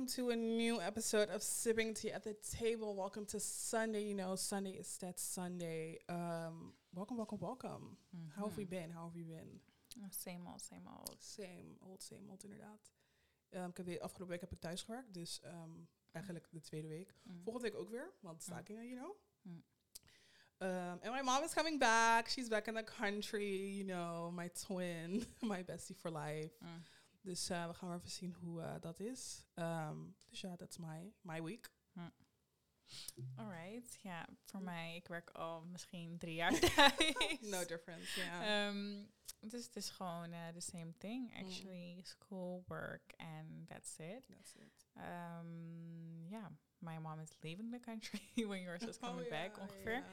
welcome to a new episode of Sipping Tea at the Table. Welcome to Sunday. You know, Sunday is that Sunday. Um, welcome, welcome, welcome. How have we been? How have you been? Same old, same old. Same old, same old, inderdaad. Um, ik heb weer, afgelopen week heb ik thuis gewerkt, dus um, eigenlijk de tweede week. Mm. Volgende week ook weer, want stakingen, you know. Mm. Um, and my mom is coming back. She's back in the country, you know, my twin, my bestie for life. Mm. Dus uh, we gaan maar even zien hoe uh, dat is. Um, dus ja, that's my, my week. Alright, ja, voor mij, ik werk al misschien drie jaar thuis. no difference, yeah. Um, dus het is gewoon uh, the same thing, actually. School, work, and that's it. That's it. Um, yeah, my mom is leaving the country when yours is coming oh, back, yeah, ongeveer.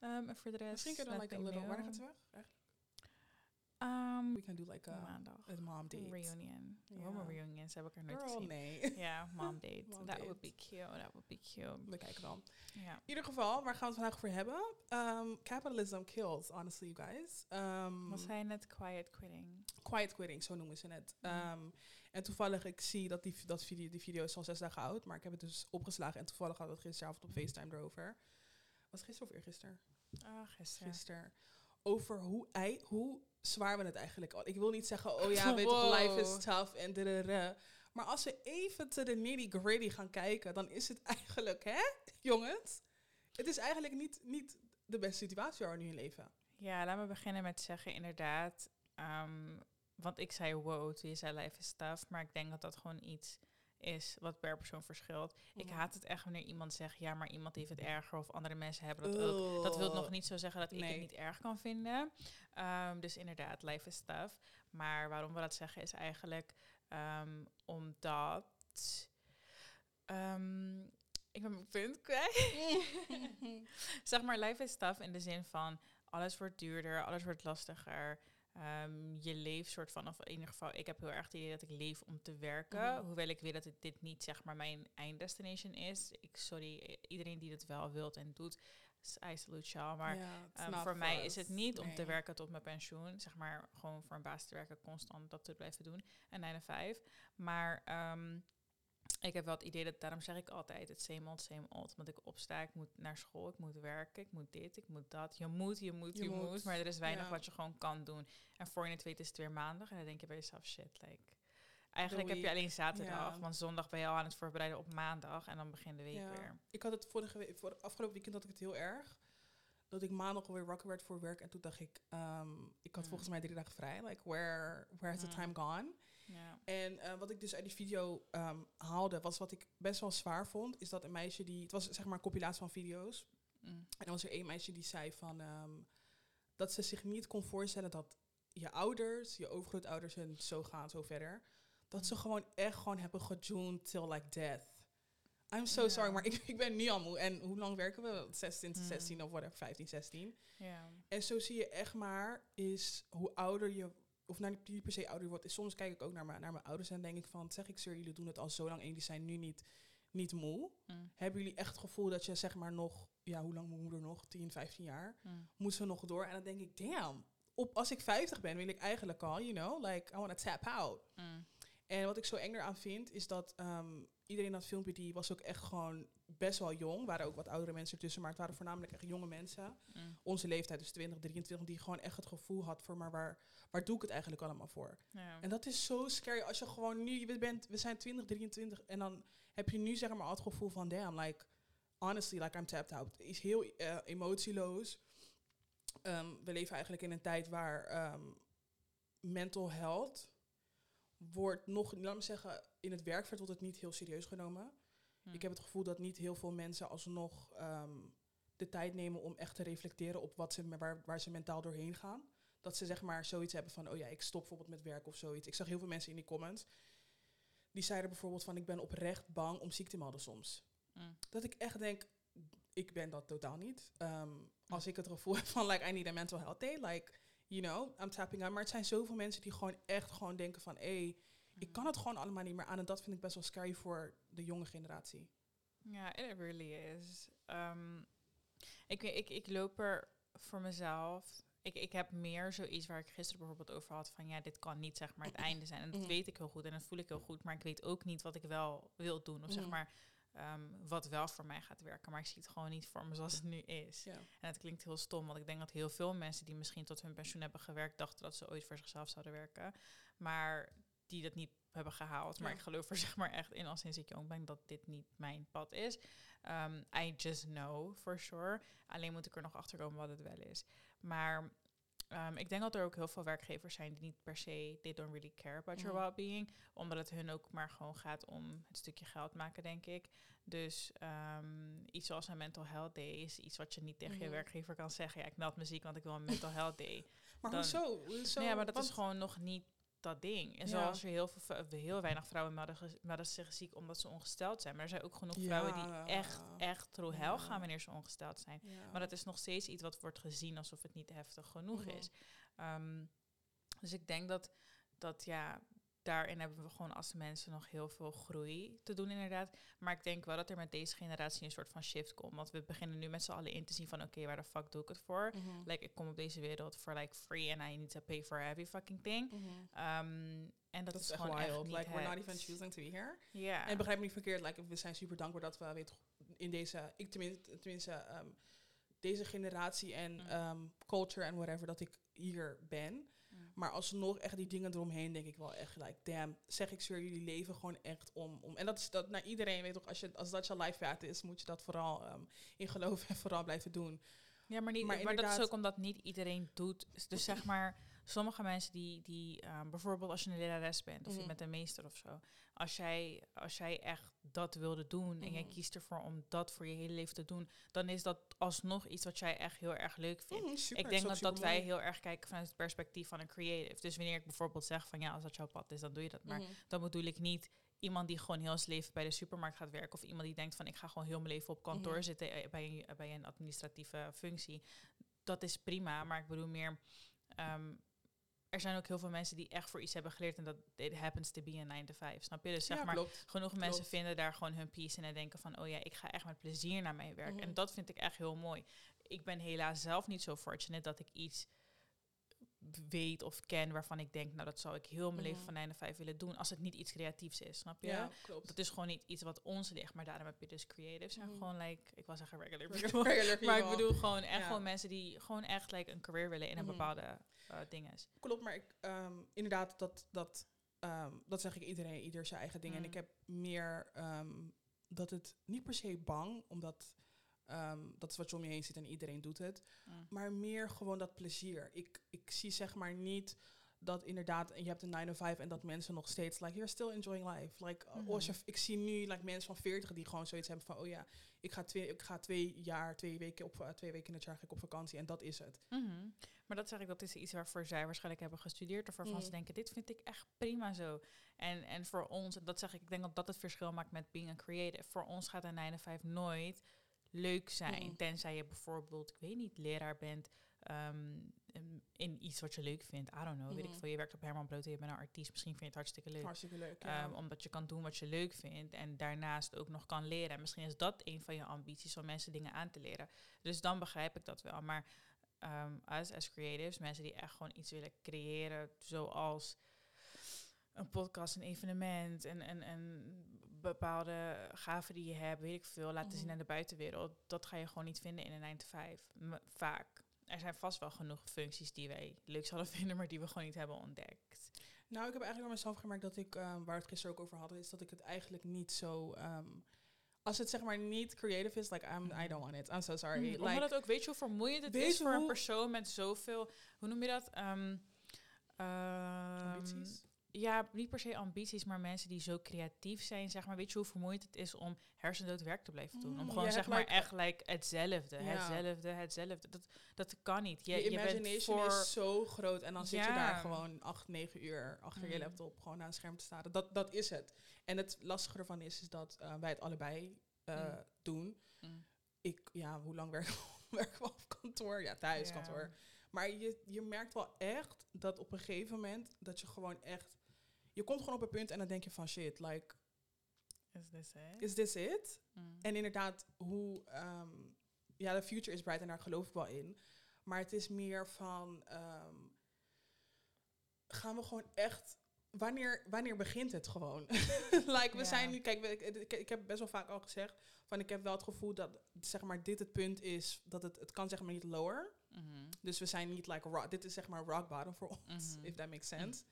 yeah. Um, en voor de rest, Misschien kunnen we like a little... Waar gaat ze weg? Um, We can do like a, maandag. a mom date. Reunion. Waarom een reunion? Ze ik er nooit Girl, gezien. nee. Ja, mom date. Mom that date. would be cute. That would be cute. We kijken. Ja. In ieder geval, waar gaan we het vandaag over hebben? Um, capitalism kills, honestly, you guys. Um, Was hij net quiet quitting? quiet quitting, zo noemen ze het. Mm. Um, en toevallig, ik zie dat die, dat video, die video is al zes dagen oud, maar ik heb het dus opgeslagen en toevallig hadden we het gisteravond op FaceTime erover. Was het gisteren of eergisteren? Ah, gisteren. Gisteren. Over hoe, ei, hoe zwaar we het eigenlijk al. Ik wil niet zeggen, oh ja, weet Wow. life is tough en dadada. Maar als we even te de nitty gritty gaan kijken, dan is het eigenlijk, hè, jongens? Het is eigenlijk niet, niet de beste situatie waar we nu in leven. Ja, laat me beginnen met zeggen, inderdaad. ehm, want ik zei wow toen je zei life is tough. Maar ik denk dat dat gewoon iets is wat per persoon verschilt. Ik haat het echt wanneer iemand zegt, ja, maar iemand heeft het erger. Of andere mensen hebben dat ook. Dat wil nog niet zo zeggen dat ik het niet erg kan vinden. Ehm, dus inderdaad, life is tough. Maar waarom we dat zeggen is eigenlijk ehm, omdat... ehm, ik ben mijn punt kwijt. zeg maar, life is tough in de zin van alles wordt duurder, alles wordt lastiger. Ehm, je leeft soort van, of in ieder geval, ik heb heel erg het idee dat ik leef om te werken. Mhm. Hoewel ik weet dat het, dit niet zeg maar mijn einddestination is. Ik, sorry, iedereen die het wel wilt en doet, I salute y'all. Maar ehm, voor mij is het niet om te werken tot mijn pensioen. Zeg maar gewoon voor een baas te werken, constant dat te blijven doen. En 9 to 5. Maar ehm, ik heb wel het idee dat, daarom zeg ik altijd, het same old, same old. Want ik opsta, ik moet naar school, ik moet werken, ik moet dit, ik moet dat. Je moet, je moet, Je je, moet, moet. Maar er is weinig ja. wat je gewoon kan doen. En voor je het weet is het weer maandag. En dan denk je bij jezelf, shit, like... Eigenlijk heb je alleen zaterdag, ja. want zondag ben je al aan het voorbereiden op maandag. En dan begint de week Ja. weer. Ik had het vorige week, voor afgelopen weekend had ik het heel erg. Dat ik maandag alweer wakker werd voor werk. En toen dacht ik, ehm, ik had Mm. volgens mij drie dagen vrij. Like, where, where has the time gone? Ja. En eh, wat ik dus uit die video ehm, haalde, was wat ik best wel zwaar vond. Is dat een meisje die, het was zeg maar een compilatie van video's. Mm. En er was er één meisje die zei van, ehm, dat ze zich niet kon voorstellen dat je ouders, je overgrootouders en zo gaan, zo verder. Dat ze gewoon echt gewoon hebben gejoend till like death. I'm so Ja. sorry, maar ik, ik ben nu al moe. En hoe lang werken we? 16, Mm. 16 of whatever, 15, 16. Ja. En zo zie je echt maar, is hoe ouder je, of nou niet per se ouder wordt. Is soms kijk ik ook naar mijn, naar mijn ouders en denk ik van, zeg ik sir, jullie doen het al zo lang en jullie zijn nu niet, niet moe. Mm. Hebben jullie echt het gevoel dat je zeg maar nog, ja, hoe lang mijn moeder nog? 10, 15 jaar? Mm. Moet ze nog door? En dan denk ik, damn, op, als ik 50 ben, wil ik eigenlijk al, you know, like, I want to tap out. Mm. En wat ik zo eng eraan vind, is dat ehm, iedereen dat filmpje, die was ook echt gewoon best wel jong. Waren ook wat oudere mensen ertussen, maar het waren voornamelijk echt jonge mensen. Mm. Onze leeftijd, dus 20, 23, die gewoon echt het gevoel had voor, maar waar, waar doe ik het eigenlijk allemaal voor? Ja. En dat is zo scary als je gewoon nu, je bent, we zijn 20, 23 en dan heb je nu zeg maar al het gevoel van, damn, like, honestly, like I'm tapped out. Is heel eh, emotieloos. Ehm, we leven eigenlijk in een tijd waar ehm, mental health wordt nog, laat me zeggen, in het werkveld wordt het niet heel serieus genomen. Mm. Ik heb het gevoel dat niet heel veel mensen alsnog ehm, de tijd nemen om echt te reflecteren op wat ze, waar, waar ze mentaal doorheen gaan. Dat ze zeg maar zoiets hebben van, oh ja, ik stop bijvoorbeeld met werk of zoiets. Ik zag heel veel mensen in die comments. Die zeiden bijvoorbeeld van, ik ben oprecht bang om ziek te melden soms. Mm. Dat ik echt denk, ik ben dat totaal niet. Ehm, als ik het gevoel heb van, like, I need a mental health day, like, you know, I'm tapping out. Maar het zijn zoveel mensen die gewoon echt gewoon denken van, hé, hey, ik kan het gewoon allemaal niet meer aan. En dat vind ik best wel scary voor de jonge generatie. Ja, it really is. Ehm, ik, weet- ik, ik loop er voor mezelf. ik, ik heb meer zoiets waar ik gisteren bijvoorbeeld over had van ja, dit kan niet zeg maar het einde zijn. En dat Mhm. weet ik heel goed en dat voel ik heel goed, maar ik weet ook niet wat ik wel wil doen of zeg Mhm. maar ehm, wat wel voor mij gaat werken. Maar ik zie het gewoon niet voor me zoals het nu is. Ja. En het klinkt heel stom, want ik denk dat heel veel mensen die misschien tot hun pensioen hebben gewerkt, dachten dat ze ooit voor zichzelf zouden werken. Maar die dat niet hebben gehaald. Maar Ja. ik geloof er zeg maar echt in, al sinds ik jong ben, dat dit niet mijn pad is. Um, I just know for sure. Alleen moet ik er nog achter komen wat het wel is. Maar um, ik denk dat er ook heel veel werkgevers zijn die niet per se, they don't really care about your well-being. Omdat het hun ook maar gewoon gaat om het stukje geld maken, denk ik. Dus um, iets zoals een mental health day is iets wat je niet tegen je Mhm. werkver kan zeggen. Ja, ik meld me ziek, want ik wil een mental health day. Maar Dan- hoezo? hoezo? nee, ja, maar dat Want- is gewoon nog niet dat ding. En zoals er heel, veel, heel weinig vrouwen melden, zich ziek omdat ze ongesteld zijn. Maar er zijn ook genoeg vrouwen die echt, echt through hell gaan wanneer ze ongesteld zijn. Maar dat is nog steeds iets wat wordt gezien alsof het niet heftig genoeg is. Ehm, dus ik denk dat, dat ja, daarin hebben we gewoon als mensen nog heel veel groei te doen inderdaad. Maar ik denk wel dat er met deze generatie een soort van shift komt. Want we beginnen nu met z'n allen in te zien van oké, waar de fuck doe ik het voor? Mhm. Like, ik kom op deze wereld voor like free and I need to pay for every fucking thing. Ehm, en dat, Dat is gewoon echt wild. Like, we're not even choosing to be here. Ja. En begrijp me niet verkeerd, like, we zijn super dankbaar dat we weet, in deze, ik tenminste, tenminste deze generatie en Mm. ehm, culture en whatever, dat ik hier ben. Maar alsnog echt die dingen eromheen, denk ik wel echt, like, damn, zeg ik zweer, jullie leven gewoon echt om. om. En dat is dat naar iedereen, weet toch, als, je, als dat je life path is, moet je dat vooral ehm, in geloven en vooral blijven doen. Ja, maar, niet, Maar maar, dat is ook omdat niet iedereen doet. Dus zeg maar, sommige mensen die, die ehm, bijvoorbeeld als je een lerares bent of je Mhm. bent een meester of zo. Als jij, als jij echt dat wilde doen en jij Mhm. kiest ervoor om dat voor je hele leven te doen, dan is dat alsnog iets wat jij echt heel erg leuk vindt. Mhm, super, ik denk dat, dat wij heel erg kijken vanuit het perspectief van een creative. Dus wanneer ik bijvoorbeeld zeg van ja, als dat jouw pad is, dan doe je dat maar. Mhm. Dan bedoel ik niet iemand die gewoon heel zijn leven bij de supermarkt gaat werken. Of iemand die denkt van ik ga gewoon heel mijn leven op kantoor Mhm. zitten eh, bij een, bij een administratieve functie. Dat is prima, maar ik bedoel meer. ehm, er zijn ook heel veel mensen die echt voor iets hebben geleerd en dat it happens to be een 9 to 5. Snap je? Dus zeg ja, maar, klopt. genoeg mensen vinden daar gewoon hun peace in en denken van, oh ja, ik ga echt met plezier naar mijn werk. Mhm. En dat vind ik echt heel mooi. Ik ben helaas zelf niet zo fortunate dat ik iets weet of ken waarvan ik denk, nou dat zou ik heel mijn leven Mhm. van 9 to 5 willen doen, als het niet iets creatiefs is, snap je? Ja, klopt. Dat is gewoon niet iets wat ons ligt, maar daarom heb je dus creatives en Mhm. gewoon like, ik was zeggen regular people, Regular maar ik bedoel gewoon echt Ja. gewoon mensen die gewoon echt like een career willen in een Mhm. bepaalde uh, dinges. Klopt, maar ik, ehm, inderdaad, dat, dat, ehm, dat zeg ik iedereen, ieder zijn eigen ding. En Mm. ik heb meer ehm, dat het niet per se bang, omdat ehm, dat is wat je om je heen ziet en iedereen doet het. Mm. Maar meer gewoon dat plezier. Ik, ik zie zeg maar niet dat inderdaad, je hebt een 9 to 5 en dat mensen nog steeds, like, you're still enjoying life. Like, Mhm. als je, ik zie nu like, mensen van 40 die gewoon zoiets hebben van, oh ja, ik ga twee, ik ga twee jaar, twee weken, op, eh, twee weken in het jaar ga ik op vakantie en dat is het. Mhm. Maar dat zeg ik, dat is iets waarvoor zij waarschijnlijk hebben gestudeerd. Of waarvan Mm. ze denken, dit vind ik echt prima zo. En, en voor ons, dat zeg ik, ik denk dat dat het verschil maakt met being a creative. Voor ons gaat een 9 to 5 nooit leuk zijn. Tenzij je bijvoorbeeld, ik weet niet, leraar bent ehm, in- in iets wat je leuk vindt. I don't know, weet ik Mhm. veel. Je werkt op Herman Brood en je bent een artiest. Misschien vind je het hartstikke leuk. Hartstikke leuk. ja. Ehm, omdat je kan doen wat je leuk vindt en daarnaast ook nog kan leren. En misschien is dat een van je ambities om mensen dingen aan te leren. Dus dan begrijp ik dat wel. Maar ehm us as creatives, mensen die echt gewoon iets willen creëren, zoals een podcast, een evenement, en een, een bepaalde gaven die je hebt, weet ik veel, laten zien Mhm. aan de buitenwereld, dat ga je gewoon niet vinden in een 9 to 5. M- vaak. Er zijn vast wel genoeg functies die wij leuk zouden vinden, maar die we gewoon niet hebben ontdekt. Nou, ik heb eigenlijk bij mezelf gemerkt dat ik, ehm, waar we het gisteren ook over hadden, is dat ik het eigenlijk niet zo. ehm, als het zeg maar niet creative is, like I'm, I don't want it. I'm so sorry. Mm, like, omdat het ook, weet je hoe vermoeiend het is voor een persoon met zoveel, hoe noem je dat? Ehm, ambities. Ja, niet per se ambities, maar mensen die zo creatief zijn, zeg maar. Weet je hoe vermoeiend het is om hersendood werk te blijven doen? Mm, om je gewoon, zeg maar, like- echt like, hetzelfde, Ja. hetzelfde, hetzelfde. Dat, dat kan niet. Je, Je, je bent imagination voor... is zo groot en dan zit je daar gewoon acht, negen uur achter je Mm. laptop gewoon aan het scherm te staren. Dat, dat is het. En het lastige ervan is, is dat eh, wij het allebei eh, Mm. doen. Mm. Ik, ja, hoe lang werken we, werken we op kantoor? Ja, thuis, Ja. kantoor. Maar je, je merkt wel echt dat op een gegeven moment dat je gewoon echt... Je komt gewoon op een punt en dan denk je van shit, like, Is this it? is this it? Mm. En inderdaad, hoe... ehm, ja, de future is bright en daar geloof ik wel in. Maar het is meer van, ehm, gaan we gewoon echt, wanneer, wanneer begint het gewoon? like, we zijn nu, kijk, ik, ik, ik heb best wel vaak al gezegd, van ik heb wel het gevoel dat, zeg maar, dit het punt is, dat het, het kan zeg maar niet lower. Mhm. Dus we zijn niet like, rock, dit is zeg maar rock bottom voor ons, Mhm. if that makes sense.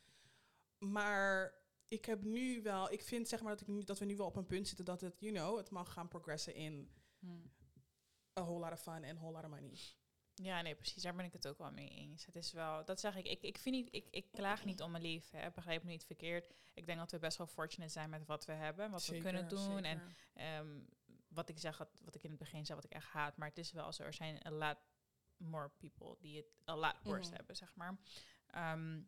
Maar ik heb nu wel, ik vind zeg maar dat, ik nu, dat we nu wel op een punt zitten dat het, you know, het mag gaan progressen in Hm. a whole lot of fun en a whole lot of money. Ja, nee, precies. Daar ben ik het ook wel mee eens. Het is wel, dat zeg ik. Ik, ik, vind niet, ik, ik klaag niet om mijn leven. Hè. Begrijp me niet verkeerd. Ik denk dat we best wel fortunate zijn met wat we hebben, wat we kunnen doen. En. Ehm, wat ik zeg, wat- wat ik in het begin zei, wat ik echt haat. Maar het is wel zo, er zijn a lot more people die het a lot worse Mhm. hebben, zeg maar. Ehm,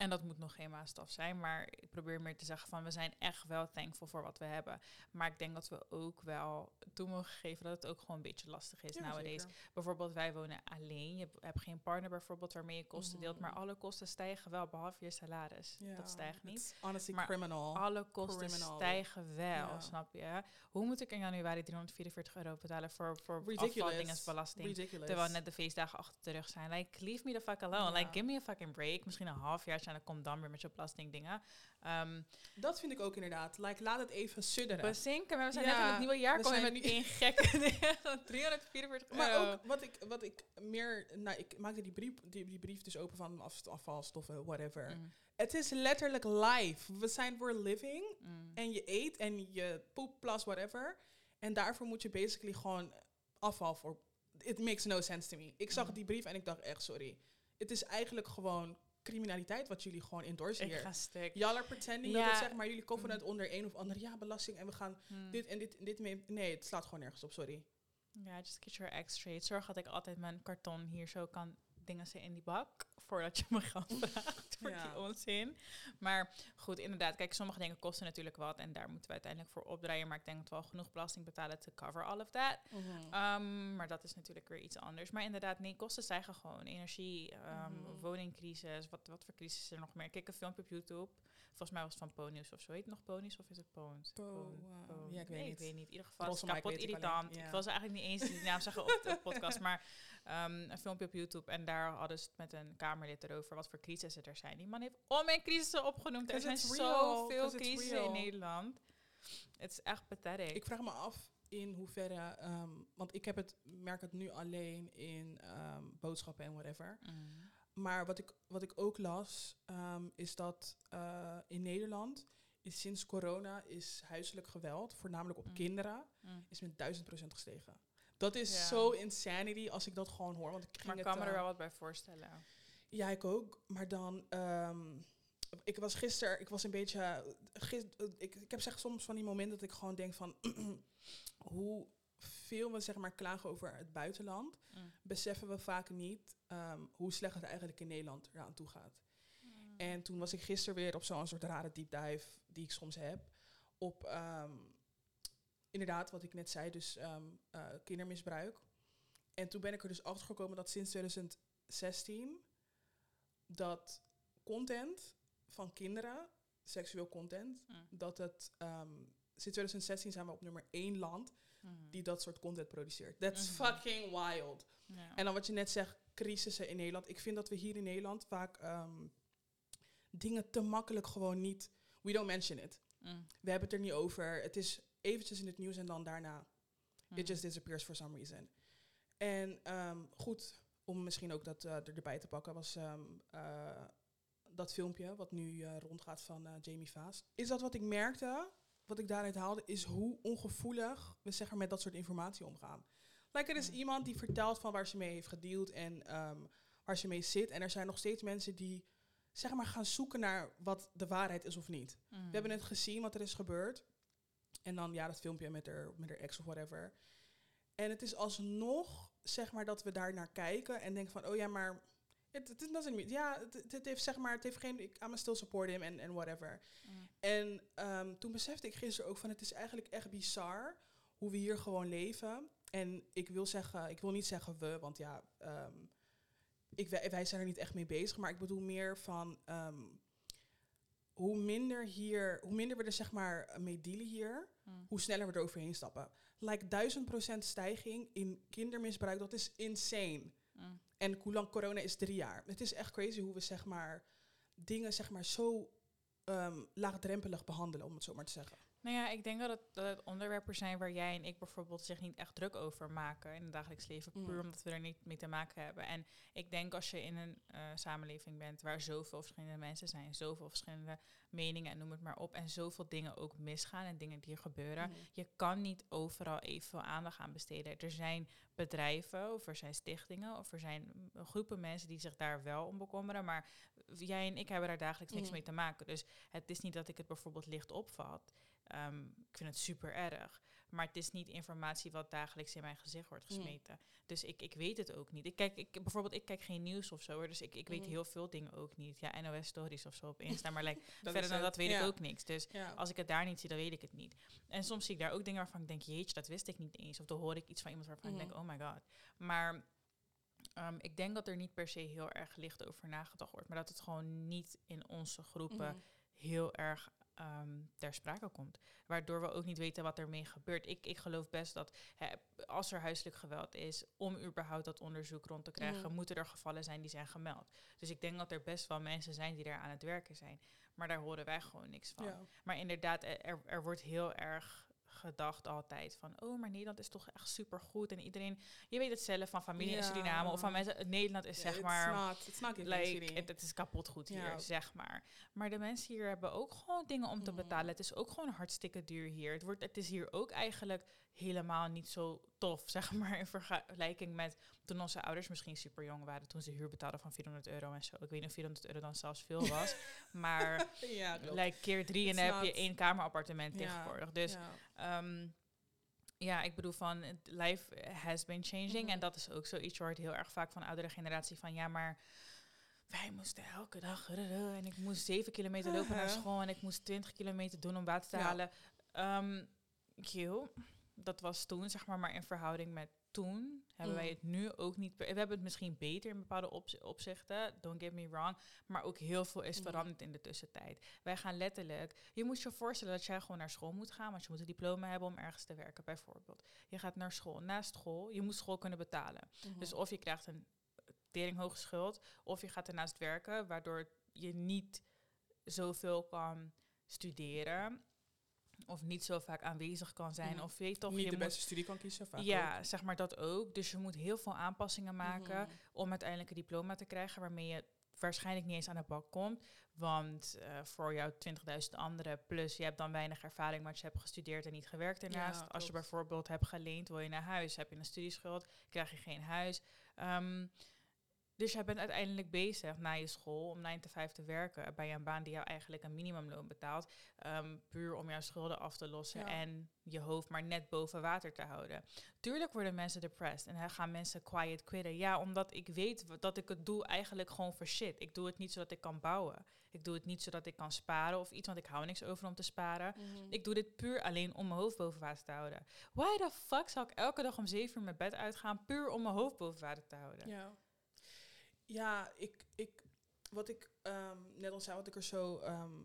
en dat moet nog geen maatstaf zijn, maar ik probeer meer te zeggen van we zijn echt wel thankful voor wat we hebben. Maar ik denk dat we ook wel toe mogen geven dat het ook gewoon een beetje lastig is Ja, nowadays. zeker. Bijvoorbeeld wij wonen alleen, je hebt- geen partner bijvoorbeeld waarmee je kosten deelt, maar Mhm. alle kosten stijgen wel, behalve je salaris. Dat stijgt niet. it's honestly Maar criminal. Alle kosten Criminal. stijgen wel, snap je? Hoe moet ik in januari 344 euro betalen voor, voor afvaldingenbelasting? Ridiculous. Terwijl net de feestdagen achter de rug zijn. Like, leave me the fuck alone. Like, give me a fucking break. Misschien een half jaar en dan kom dan weer met je belastingdingen. Um, Dat vind ik ook inderdaad. Like, laat het even sudderen. bezinken. Maar we zijn Ja, net in het nieuwe jaar we komen met nu- één gekke dingen. 344 Maar ook wat ik, wat ik meer... Nou, ik maakte die brief, die, die brief dus open van af, afvalstoffen, whatever. Mm, Het is letterlijk live. We zijn we're living. mm. En je eet en je poep, plus, whatever. En daarvoor moet je basically gewoon afval voor... It makes no sense to me. Ik zag Mhm. die brief en ik dacht echt, sorry. Het is eigenlijk gewoon criminaliteit wat jullie gewoon endorsen Ik hier. ga stuk. Y'all are pretending Ja. dat het zeg maar jullie covenant onder een of ander ja belasting en we gaan Mm. dit en dit en dit mee. Nee, het slaat gewoon nergens op, sorry. Ja, just get your eggs straight. Zorg dat ik altijd mijn karton hier zo kan dingen ze in die bak voordat je me geld vraagt voor Ja. die onzin. Maar goed, inderdaad, kijk, sommige dingen kosten natuurlijk wat en daar moeten we uiteindelijk voor opdraaien. Maar ik denk dat we al genoeg belasting betalen to cover all of that. Um, maar dat is natuurlijk weer iets anders. Maar inderdaad, nee, kosten stijgen gewoon. Energie, um, Mhm. woningcrisis, wat, wat voor crisis is er nog meer? Kijk een filmpje op YouTube. Volgens mij was het van Ponies of zo. Heet het nog Ponies of is het Poons? Po- wow. Ja, ik weet Nee, niet. Ik weet niet. In ieder geval, het is kapot ik irritant. ja. Ik wil ze eigenlijk niet eens die naam zeggen op de podcast. Maar um, een filmpje op YouTube. En daar hadden ze het met een Kamerlid erover. Wat voor crisissen er zijn. Die man heeft om en crisissen opgenoemd. Er zijn zoveel crisissen in. Nederland. Het is echt pathetic. Ik vraag me af in hoeverre, ehm, want ik heb het, merk het nu alleen in ehm, boodschappen en whatever. Mm. Maar wat ik, wat ik ook las, ehm, is dat eh, in Nederland is sinds corona is huiselijk geweld, voornamelijk op Mm. kinderen, Mm. is met duizend procent gestegen. Dat is Ja. zo insanity als ik dat gewoon hoor. Want ik ging Maar ik het, kan me er eh, wel wat bij voorstellen. Ja, ik ook. Maar dan, ehm, ik was gisteren, ik was een beetje, gis- ik, ik heb zeg soms van die momenten dat ik gewoon denk van, hoe veel we zeg maar klagen over het buitenland, Mm. beseffen we vaak niet ehm, hoe slecht het eigenlijk in Nederland eraan toe gaat. En toen was ik gisteren weer op zo'n soort rare deep dive die ik soms heb. Op ehm, inderdaad, wat ik net zei, dus ehm, eh, kindermisbruik. En toen ben ik er dus achter gekomen dat sinds 2016 dat content van kinderen, seksueel content, Mm. dat het sinds 2016 zijn we op nummer één land Mm. die dat soort content produceert. That's fucking wild. Ja. En dan wat je net zegt, crisissen in Nederland. Ik vind dat we hier in Nederland vaak ehm, dingen te makkelijk gewoon niet... We don't mention it. Mm. We hebben het er niet over. Het is eventjes in het nieuws en dan daarna. Mm. It just disappears for some reason. En ehm, goed, om misschien ook dat er erbij te pakken, was ehm, eh, dat filmpje wat nu eh, rondgaat van Jamie Vaas. Is dat wat ik merkte, wat ik daaruit haalde, is hoe ongevoelig we zeg maar, met dat soort informatie omgaan. Like, er is iemand die vertelt van waar ze mee heeft gedeeld en ehm, waar ze mee zit. En er zijn nog steeds mensen die zeg maar, gaan zoeken naar wat de waarheid is of niet. Mm. We hebben net gezien wat er is gebeurd. En dan ja, dat filmpje met haar, met haar ex of whatever. En het is alsnog, zeg maar, dat we daar naar kijken en denken van, oh ja, maar het het doesn't mean, ja, het, het- het heeft zeg maar, het heeft geen, ik I'm still support him en en whatever. Mm. En ehm, toen besefte ik gisteren ook van, het is eigenlijk echt bizar hoe we hier gewoon leven. En ik wil zeggen, ik wil niet zeggen we, want ja, ehm, ik, wij, wij zijn er niet echt mee bezig, maar ik bedoel meer van ehm, hoe minder hier, hoe minder we er zeg maar mee dealen hier, Mm. hoe sneller we er overheen stappen. Like duizend procent stijging in kindermisbruik, dat is insane. Mm. En hoe lang corona is drie jaar. Het is echt crazy hoe we zeg maar dingen zeg maar zo ehm, laagdrempelig behandelen, om het zo maar te zeggen. Nou ja, ik denk dat het, dat het onderwerpen zijn waar jij en ik bijvoorbeeld zich niet echt druk over maken in het dagelijks leven. Mm. Puur omdat we er niet mee te maken hebben. En ik denk als je in een eh, samenleving bent waar zoveel verschillende mensen zijn, zoveel verschillende meningen en noem het maar op. En zoveel dingen ook misgaan en dingen die er gebeuren. Mhm. Je kan niet overal evenveel aandacht aan besteden. Er zijn bedrijven of er zijn stichtingen of er zijn mm, groepen mensen die zich daar wel om bekommeren. Maar jij en ik hebben daar dagelijks niks Mhm. mee te maken. Dus het is niet dat ik het bijvoorbeeld licht opvat. Ehm, ik vind het super erg. Maar het is niet informatie wat dagelijks in mijn gezicht wordt gesmeten. Dus ik, ik weet het ook niet. Ik kijk, ik, bijvoorbeeld, ik kijk geen nieuws of zo. Dus ik, ik weet Mhm. heel veel dingen ook niet. Ja, NOS Stories of zo op Insta. Maar like, verder dan dat weet Ja. ik ook niks. Dus Ja. als ik het daar niet zie, dan weet ik het niet. En soms zie ik daar ook dingen waarvan ik denk, jeetje, dat wist ik niet eens. Of dan hoor ik iets van iemand waarvan Mhm. ik denk, oh my god. Maar ehm, ik denk dat er niet per se heel erg licht over nagedacht wordt. Maar dat het gewoon niet in onze groepen Mhm. heel erg ehm, ter sprake komt. Waardoor we ook niet weten wat ermee gebeurt. Ik, ik geloof best dat hè, als er huiselijk geweld is, om überhaupt dat onderzoek rond te krijgen, Mhm. moeten er gevallen zijn die zijn gemeld. Dus ik denk dat er best wel mensen zijn die daar aan het werken zijn. Maar daar horen wij gewoon niks van. Ja. Maar inderdaad, er, er- er wordt heel erg gedacht altijd van, oh, maar Nederland is toch echt supergoed. En iedereen, je weet het zelf van familie in. Suriname of van mensen, Nederland is zeg maar... Like, city. het, het is kapot goed hier, zeg maar. Maar de mensen hier hebben ook gewoon dingen om te Mhm. betalen. Het is ook gewoon hartstikke duur hier. Het, wordt, het is hier ook eigenlijk helemaal niet zo tof, zeg maar, in vergelijking met toen onze ouders misschien super jong waren, toen ze huur betaalden van 400 euro en zo. Ik weet niet of 400 euro dan zelfs veel was, maar ja, like keer drie en heb je één kamerappartement Ja, tegenwoordig. Dus ja. Ehm, ja, ik bedoel van, het life has been changing. Mhm. En dat is ook zoiets, je hoort heel erg vaak van de oudere generatie van, ja, maar wij moesten elke dag, en ik moest zeven kilometer lopen naar school en ik moest twintig kilometer doen om water te halen. Ehm kill, dat was toen, zeg maar, maar in verhouding met toen hebben wij Mhm. het nu ook niet. We hebben het misschien beter in bepaalde opz- opzichten, don't get me wrong, maar ook heel veel is Mhm. veranderd in de tussentijd. Wij gaan letterlijk, je moet je voorstellen dat jij gewoon naar school moet gaan, want je moet een diploma hebben om ergens te werken, bijvoorbeeld. Je gaat naar school, naast school, je moet school kunnen betalen. Mhm. Dus of je krijgt een teringhoge schuld, of je gaat ernaast werken, waardoor je niet zoveel kan studeren. Of niet zo vaak aanwezig kan zijn. Mhm. Of weet je toch, niet je de moet, beste studie kan kiezen. Vaak ja, zeg maar dat ook. Dus je moet heel veel aanpassingen ook. maken Mhm. om uiteindelijk een diploma te krijgen waarmee je waarschijnlijk niet eens aan de bak komt. Want eh, voor jou 20.000 anderen, plus je hebt dan weinig ervaring, want je hebt gestudeerd en niet gewerkt ernaast. Ja, Als je bijvoorbeeld hebt geleend, wil je naar huis, heb je een studieschuld, krijg je geen huis. Ehm, dus jij bent uiteindelijk bezig na je school om 9 to 5 te werken bij een baan die jou eigenlijk een minimumloon betaalt. ehm, puur om jouw schulden af te lossen Ja. en je hoofd maar net boven water te houden. Tuurlijk worden mensen depressed en gaan mensen quiet quitten. Ja, omdat ik weet dat ik het doe eigenlijk gewoon voor shit. Ik doe het niet zodat ik kan bouwen. Ik doe het niet zodat ik kan sparen of iets, want ik hou niks over om te sparen. Mhm. Ik doe dit puur alleen om mijn hoofd boven water te houden. Why the fuck zou ik elke dag om zeven uur mijn bed uitgaan puur om mijn hoofd boven water te houden? Ja, ja ik, ik, wat ik ehm, net al zei, wat ik er zo ehm,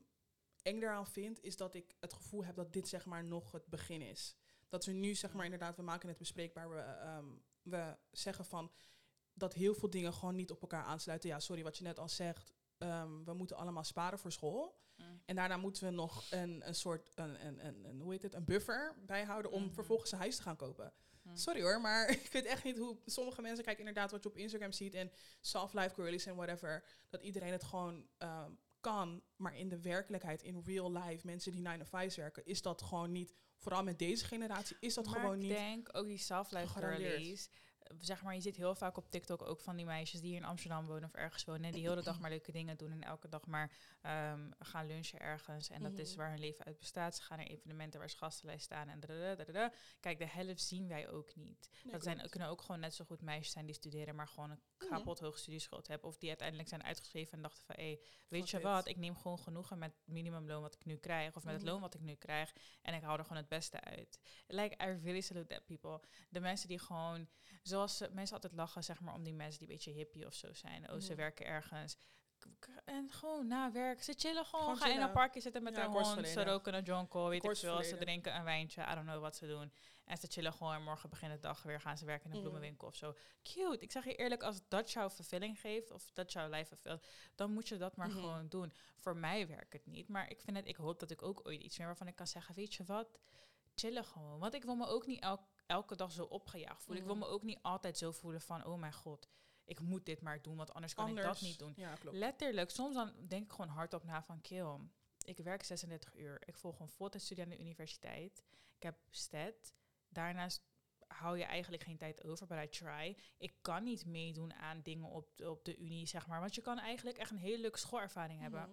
eng daaraan vind, is dat ik het gevoel heb dat dit zeg maar nog het begin is. Dat we nu zeg maar inderdaad, we maken het bespreekbaar, we, ehm, we zeggen van dat heel veel dingen gewoon niet op elkaar aansluiten. Ja, sorry wat je net al zegt, we moeten allemaal sparen voor school. Mm. En daarna moeten we nog een, een soort, een, een, een, hoe heet het, een buffer bijhouden om Mhm. vervolgens een huis te gaan kopen. Mm. Sorry hoor, maar ik weet echt niet hoe sommige mensen kijken inderdaad wat je op Instagram ziet en soft life girlies en whatever, dat iedereen het gewoon ehm, kan, maar in de werkelijkheid, in real life, mensen die 9 to 5 werken, is dat gewoon niet, vooral met deze generatie, is dat maar gewoon ik niet. denk ook die gegarandeerd. girlies. Zeg maar, je ziet heel vaak op TikTok ook van die meisjes die hier in Amsterdam wonen of ergens wonen. En die heel de dag maar leuke dingen doen en elke dag maar ehm, gaan lunchen ergens. En dat is Mhm. waar hun leven uit bestaat. Ze gaan naar evenementen waar ze gastenlijst staan en. Kijk, de helft zien wij ook niet. Nee, dat zijn, kunnen ook gewoon net zo goed meisjes zijn die studeren, maar gewoon een Mhm. kapot hoge studieschuld hebben. Of die uiteindelijk zijn uitgeschreven en dachten van, hé, weet Fuck je wat, ik neem gewoon genoegen met het minimumloon wat ik nu krijg. Of met Mhm. het loon wat ik nu krijg. En ik hou er gewoon het beste uit. Like, I really salute that people. De mensen die gewoon, zoals ze- mensen altijd lachen, zeg maar, om die mensen die een beetje hippie of zo zijn. Oh, ze Mhm. werken ergens. En gewoon na werk, ze chillen gewoon, Gewoon gaan in een parkje zitten met Ja, hond, ze roken een jonko, weet ik veel, ze drinken een wijntje, I don't know wat ze doen. En ze chillen gewoon en morgen begint de dag weer gaan ze werken in een Mhm. bloemenwinkel of zo. Cute. Ik zeg je eerlijk, als dat jouw vervulling geeft of dat jouw lijf vervult, dan moet je dat maar Mhm. gewoon doen. Voor mij werkt het niet, maar ik vind het, ik hoop dat ik ook ooit iets meer waarvan ik kan zeggen, weet je wat, chillen gewoon. Want ik wil me ook niet elk- elke dag zo opgejaagd voelen. Ik wil Mhm. me ook niet altijd zo voelen van, oh mijn god, ik moet dit maar doen, want anders kan ik dat niet doen. Ja, klopt. Letterlijk, soms dan denk ik gewoon hardop na van kill. Ik werk 36 uur. Ik volg gewoon voltijdstudie aan de universiteit. Ik heb STED. Daarnaast hou je eigenlijk geen tijd over, but I try. Ik kan niet meedoen aan dingen op, de- op de unie, zeg maar. Want je kan eigenlijk echt een hele leuke schoolervaring hebben. Mhm.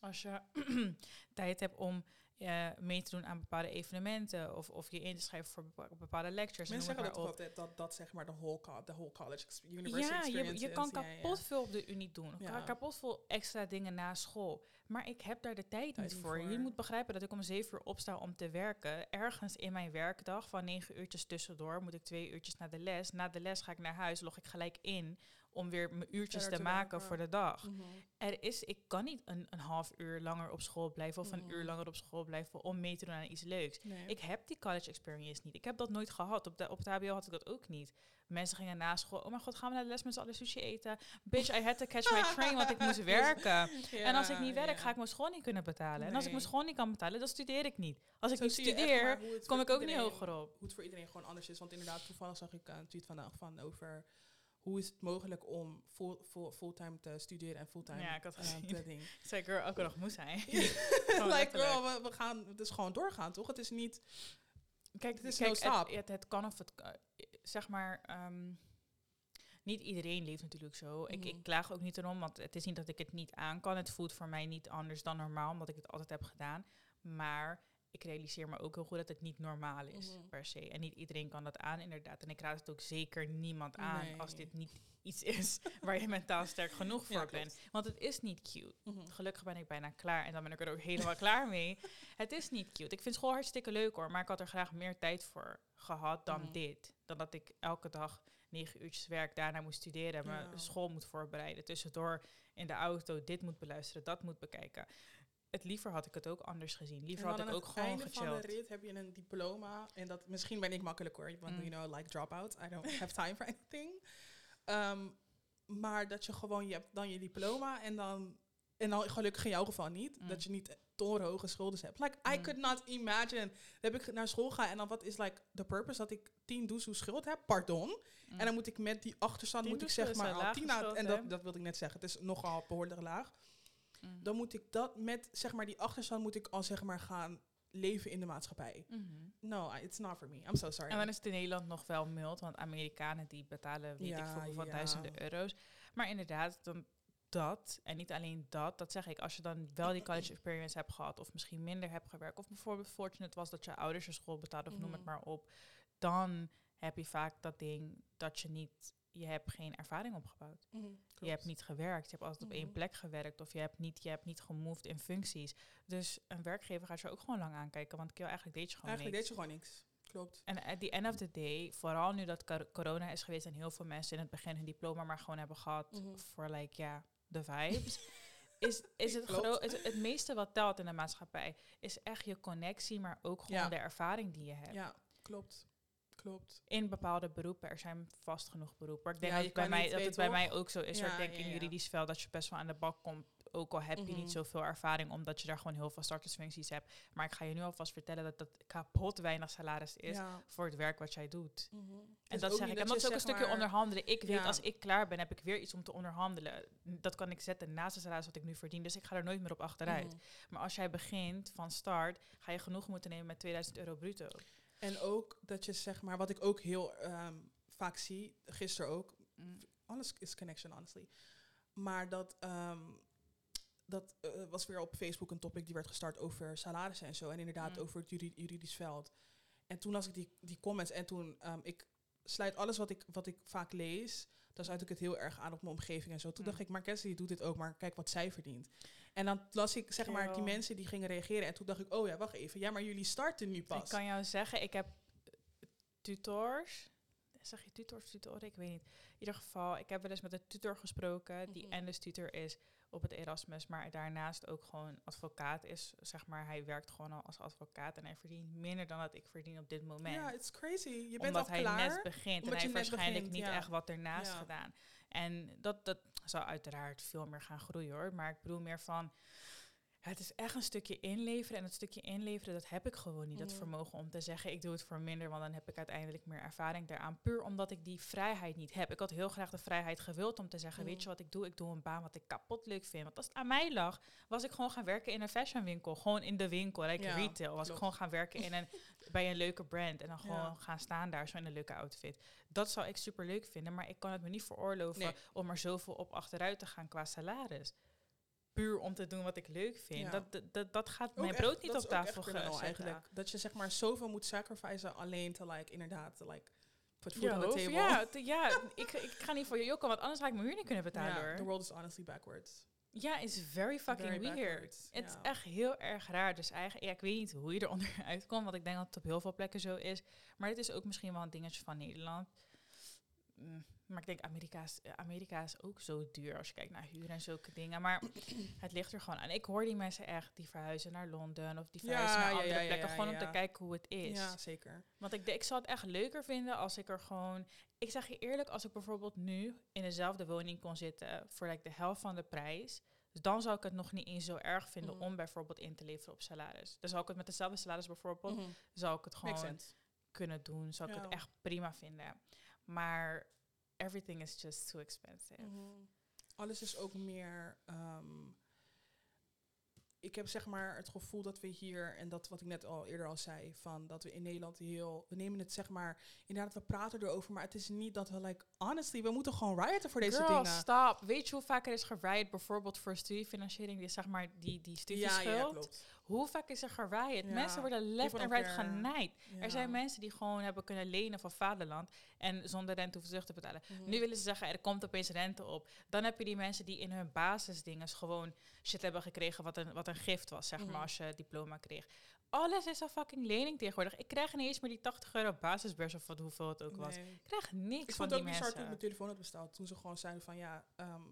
Als je tijd hebt om eh, mee te doen aan bepaalde evenementen... of, of je in te schrijven voor bepa- bepaalde lectures. en Mensen zeggen dat altijd, dat, dat zeg maar de whole, co- de whole college university Ja, je, experience je kan is. Ja, ja. kapot veel op de unie doen. Ja. Kapot veel extra dingen na school. Maar ik heb daar de tijd, Tijd niet niet voor. Je voor. moet begrijpen dat ik om zeven uur opsta om te werken. Ergens in mijn werkdag van negen uurtjes tussendoor moet ik twee uurtjes naar de les. Na de les ga ik naar huis, log ik gelijk in om weer mijn uurtjes te te maken voor de dag. Mhm. Er is, ik kan niet een, een half uur langer op school blijven of een uur langer op school blijven om mee te doen aan iets leuks. Nee. Ik heb die college experience niet. Ik heb dat nooit gehad. Op, de, op het HBO had ik dat ook niet. Mensen gingen na school. Oh mijn god, gaan we naar de les met z'n allen sushi eten? Bitch, I had to catch my train, want ik moest werken. en als ik niet werk, ga ik mijn school niet kunnen betalen. En als ik mijn school niet kan betalen, dan studeer ik niet. Als ik Zo niet studeer, kom ik ook niet hoger op. Hoe het voor iedereen gewoon anders is. Want inderdaad, toevallig zag ik eh, een tweet vandaag van over hoe is het mogelijk om full, full, fulltime te studeren en fulltime Ja, ik had eh, gezien. te ding. Zeker elke dag moest zijn. like, girl, we, we gaan, het is gewoon doorgaan, toch? Het is niet... Kijk, Het is kijk, no stop. Het, het, het kan of het zeg maar. ehm, niet iedereen leeft natuurlijk zo. ik, ik klaag ook niet erom, want het is niet dat ik het niet aan kan. Het voelt voor mij niet anders dan normaal, omdat ik het altijd heb gedaan. Maar ik realiseer me ook heel goed dat het niet normaal is, Mhm. per se. En niet iedereen kan dat aan, inderdaad. En ik raad het ook zeker niemand aan Nee. als dit niet iets is waar je mentaal sterk genoeg voor Ja, bent. Want het is niet cute. Mhm. Gelukkig ben ik bijna klaar en dan ben ik er ook helemaal klaar mee. Het is niet cute. Ik vind school hartstikke leuk hoor, maar ik had er graag meer tijd voor gehad dan Mhm. dit. Dan dat ik elke dag negen uurtjes werk, daarna moet studeren, mijn Ja. school moet voorbereiden. Tussendoor in de auto dit moet beluisteren, dat moet bekijken. Het liever had ik het ook anders gezien. Liever had ik aan ook het gewoon einde van gechilled. de rit heb je een diploma. En dat misschien ben ik makkelijk hoor. Want Mm. you know, like dropout. I don't have time for anything. Ehm, maar dat je gewoon, je hebt dan je diploma en dan, en dan gelukkig in jouw geval niet, Mm. dat je niet torenhoge schulden hebt. Like, I Mm. could not imagine. Dan heb ik naar school gaan en dan wat is like the purpose dat ik 10 doezoe schuld heb, pardon. En dan moet ik met die achterstand, Tien moet ik zeg maar al lage 10 aan- schuld, en dat, dat wilde ik net zeggen. Het is nogal behoorlijk laag. Mm. Dan moet ik dat met zeg maar die achterstand moet ik al zeg maar gaan leven in de maatschappij. Mhm. No, it's not for me. I'm so sorry. En dan is het in Nederland nog wel mild, want Amerikanen die betalen weet ik veel hoeveel ja. duizenden euro's. Maar inderdaad, dan dat, en niet alleen dat, dat zeg ik, als je dan wel die college experience hebt gehad, of misschien minder hebt gewerkt, of bijvoorbeeld fortunate was dat je ouders je school betaalden, of noem het Mhm. maar op, dan heb je vaak dat ding dat je niet, je hebt geen ervaring opgebouwd. Mhm, Je hebt niet gewerkt, je hebt altijd op één Mhm. plek gewerkt, of je hebt niet, je hebt niet gemoved in functies. Dus een werkgever gaat je ook gewoon lang aankijken, want kill, eigenlijk deed je gewoon Eigenlijk niks. deed je gewoon niks. Klopt. En at the end of the day, vooral nu dat cor- corona is geweest en heel veel mensen in het begin hun diploma maar gewoon hebben gehad Mhm. voor like ja, de vibes. is, is het, het, het meeste wat telt in de maatschappij is echt je connectie, maar ook gewoon Ja. de ervaring die je hebt. Ja, klopt. Klopt. In bepaalde beroepen, er zijn vast genoeg beroepen. Maar ik denk Ja, dat, bij, mij, dat het bij mij ook zo is. Ja, ik denk ja, in juridisch veld dat je best wel aan de bak komt. Ook al heb je Mhm. niet zoveel ervaring, omdat je daar gewoon heel veel startersfuncties hebt. Maar ik ga je nu alvast vertellen dat dat kapot weinig salaris is voor het werk wat jij doet. Mhm. En Het is dat zeg ik. En dat is ook een stukje onderhandelen. Ik weet, als ik klaar ben, heb ik weer iets om te onderhandelen. Dat kan ik zetten naast het salaris wat ik nu verdien. Dus ik ga er nooit meer op achteruit. Mhm. Maar als jij begint van start, ga je genoeg moeten nemen met 2000 euro bruto. En ook dat je zeg maar, wat ik ook heel ehm, vaak zie, gisteren ook, alles is connection, honestly. Maar dat, ehm, dat eh, was weer op Facebook een topic die werd gestart over salarissen en zo. En inderdaad Mm. over het juri- juridisch veld. En toen las ik die, die comments en toen, ehm, ik sluit alles wat ik, wat ik vaak lees, dan sluit ik het heel erg aan op mijn omgeving en zo. Toen Mm. dacht ik, maar Cassie doet dit ook, maar kijk wat zij verdient. En dan las ik zeg maar die mensen die gingen reageren en toen dacht ik, oh ja, wacht even. Ja, maar jullie starten nu pas. Ik kan jou zeggen, ik heb tutors. Zeg je tutors, tutoren? Ik weet niet. In ieder geval, ik heb wel eens met een tutor gesproken, die. Endes tutor is op het Erasmus, maar daarnaast ook gewoon advocaat is. Zeg maar, hij werkt gewoon al als advocaat en hij verdient minder dan dat ik verdien op dit moment. Ja, it's crazy. Je bent omdat al hij klaar. net begint en hij heeft waarschijnlijk begint, niet ja. echt wat ernaast Ja. gedaan. En dat, dat zal uiteraard veel meer gaan groeien hoor. Maar ik bedoel meer van, het is echt een stukje inleveren. En dat stukje inleveren, dat heb ik gewoon niet. Dat Mhm. vermogen om te zeggen, ik doe het voor minder, want dan heb ik uiteindelijk meer ervaring daaraan. Puur omdat ik die vrijheid niet heb. Ik had heel graag de vrijheid gewild om te zeggen, weet je wat ik doe? Ik doe een baan wat ik kapot leuk vind. Want als het aan mij lag, was ik gewoon gaan werken in een fashionwinkel. Gewoon in de winkel, like Ja, retail. Was ik gewoon gaan werken in een, bij een leuke brand. En dan gewoon gaan staan daar zo in een leuke outfit. Dat zou ik super leuk vinden, maar ik kan het me niet veroorloven Nee. om er zoveel op achteruit te gaan qua salaris. Puur om te doen wat ik leuk vind. Ja. Dat, dat, dat, gaat Ook mijn echt- brood niet op tafel gezet. eigenlijk. Dat je zeg maar zoveel moet sacrificen alleen te like, inderdaad, te like, put food Ja, on the table. ja, te- ja ik, ik ga niet voor je jokken, want anders ga ik mijn huur niet kunnen betalen hoor. the world is honestly backwards. Ja, is very fucking Very weird. Het is ja. echt heel erg raar. Dus eigenlijk, ja, ik weet niet hoe je eronder uitkomt, want ik denk dat het op heel veel plekken zo is. Maar het is ook misschien wel een dingetje van Nederland. Mm, Maar ik denk, Amerika is, eh, Amerika is ook zo duur als je kijkt naar huur en zulke dingen. Maar het ligt er gewoon aan. Ik hoor die mensen echt die verhuizen naar Londen of die Ja, verhuizen naar andere ja, ja, plekken. gewoon om te kijken hoe het is. Ja, zeker. Want ik, denk- ik zou het echt leuker vinden als ik er gewoon... Ik zeg je eerlijk, als ik bijvoorbeeld nu in dezelfde woning kon zitten voor like, de helft van de prijs... Dus dan zou ik het nog niet eens zo erg vinden Mhm. om bijvoorbeeld in te leveren op salaris. Dan zou ik het met dezelfde salaris bijvoorbeeld, Mhm. zou ik het gewoon kunnen doen. Zou ik het echt prima vinden. Maar everything is just too expensive. Mhm. Alles is ook meer. ehm, ik heb zeg maar het gevoel dat we hier, en dat wat ik net al eerder al zei, van dat we in Nederland heel. We nemen het zeg maar. Inderdaad, we praten erover, maar het is niet dat we, like, honestly, we moeten gewoon rioten voor deze Girl, dingen. stop. Weet je hoe vaak er is gerijd bijvoorbeeld voor studiefinanciering, die zeg maar die, die studieschuld? ja. Hoe vaak is er gerijd? Ja, Mensen worden left en right genaaid. Er zijn mensen die gewoon hebben kunnen lenen van vaderland en zonder rente hoeven terug te betalen. Mhm. Nu willen ze zeggen, er komt opeens rente op. Dan heb je die mensen die in hun basisdingen gewoon shit hebben gekregen wat een, wat een gift was, zeg Mhm. maar, als je diploma kreeg. Alles is een fucking lening tegenwoordig. Ik krijg niet eens meer die 80 euro basisbeurs of wat, hoeveel het ook was. Nee. Ik krijg niks Ik van vond die het ook bizar toen ik mensen. mijn telefoon had besteld. Toen ze gewoon zeiden van ja, ehm,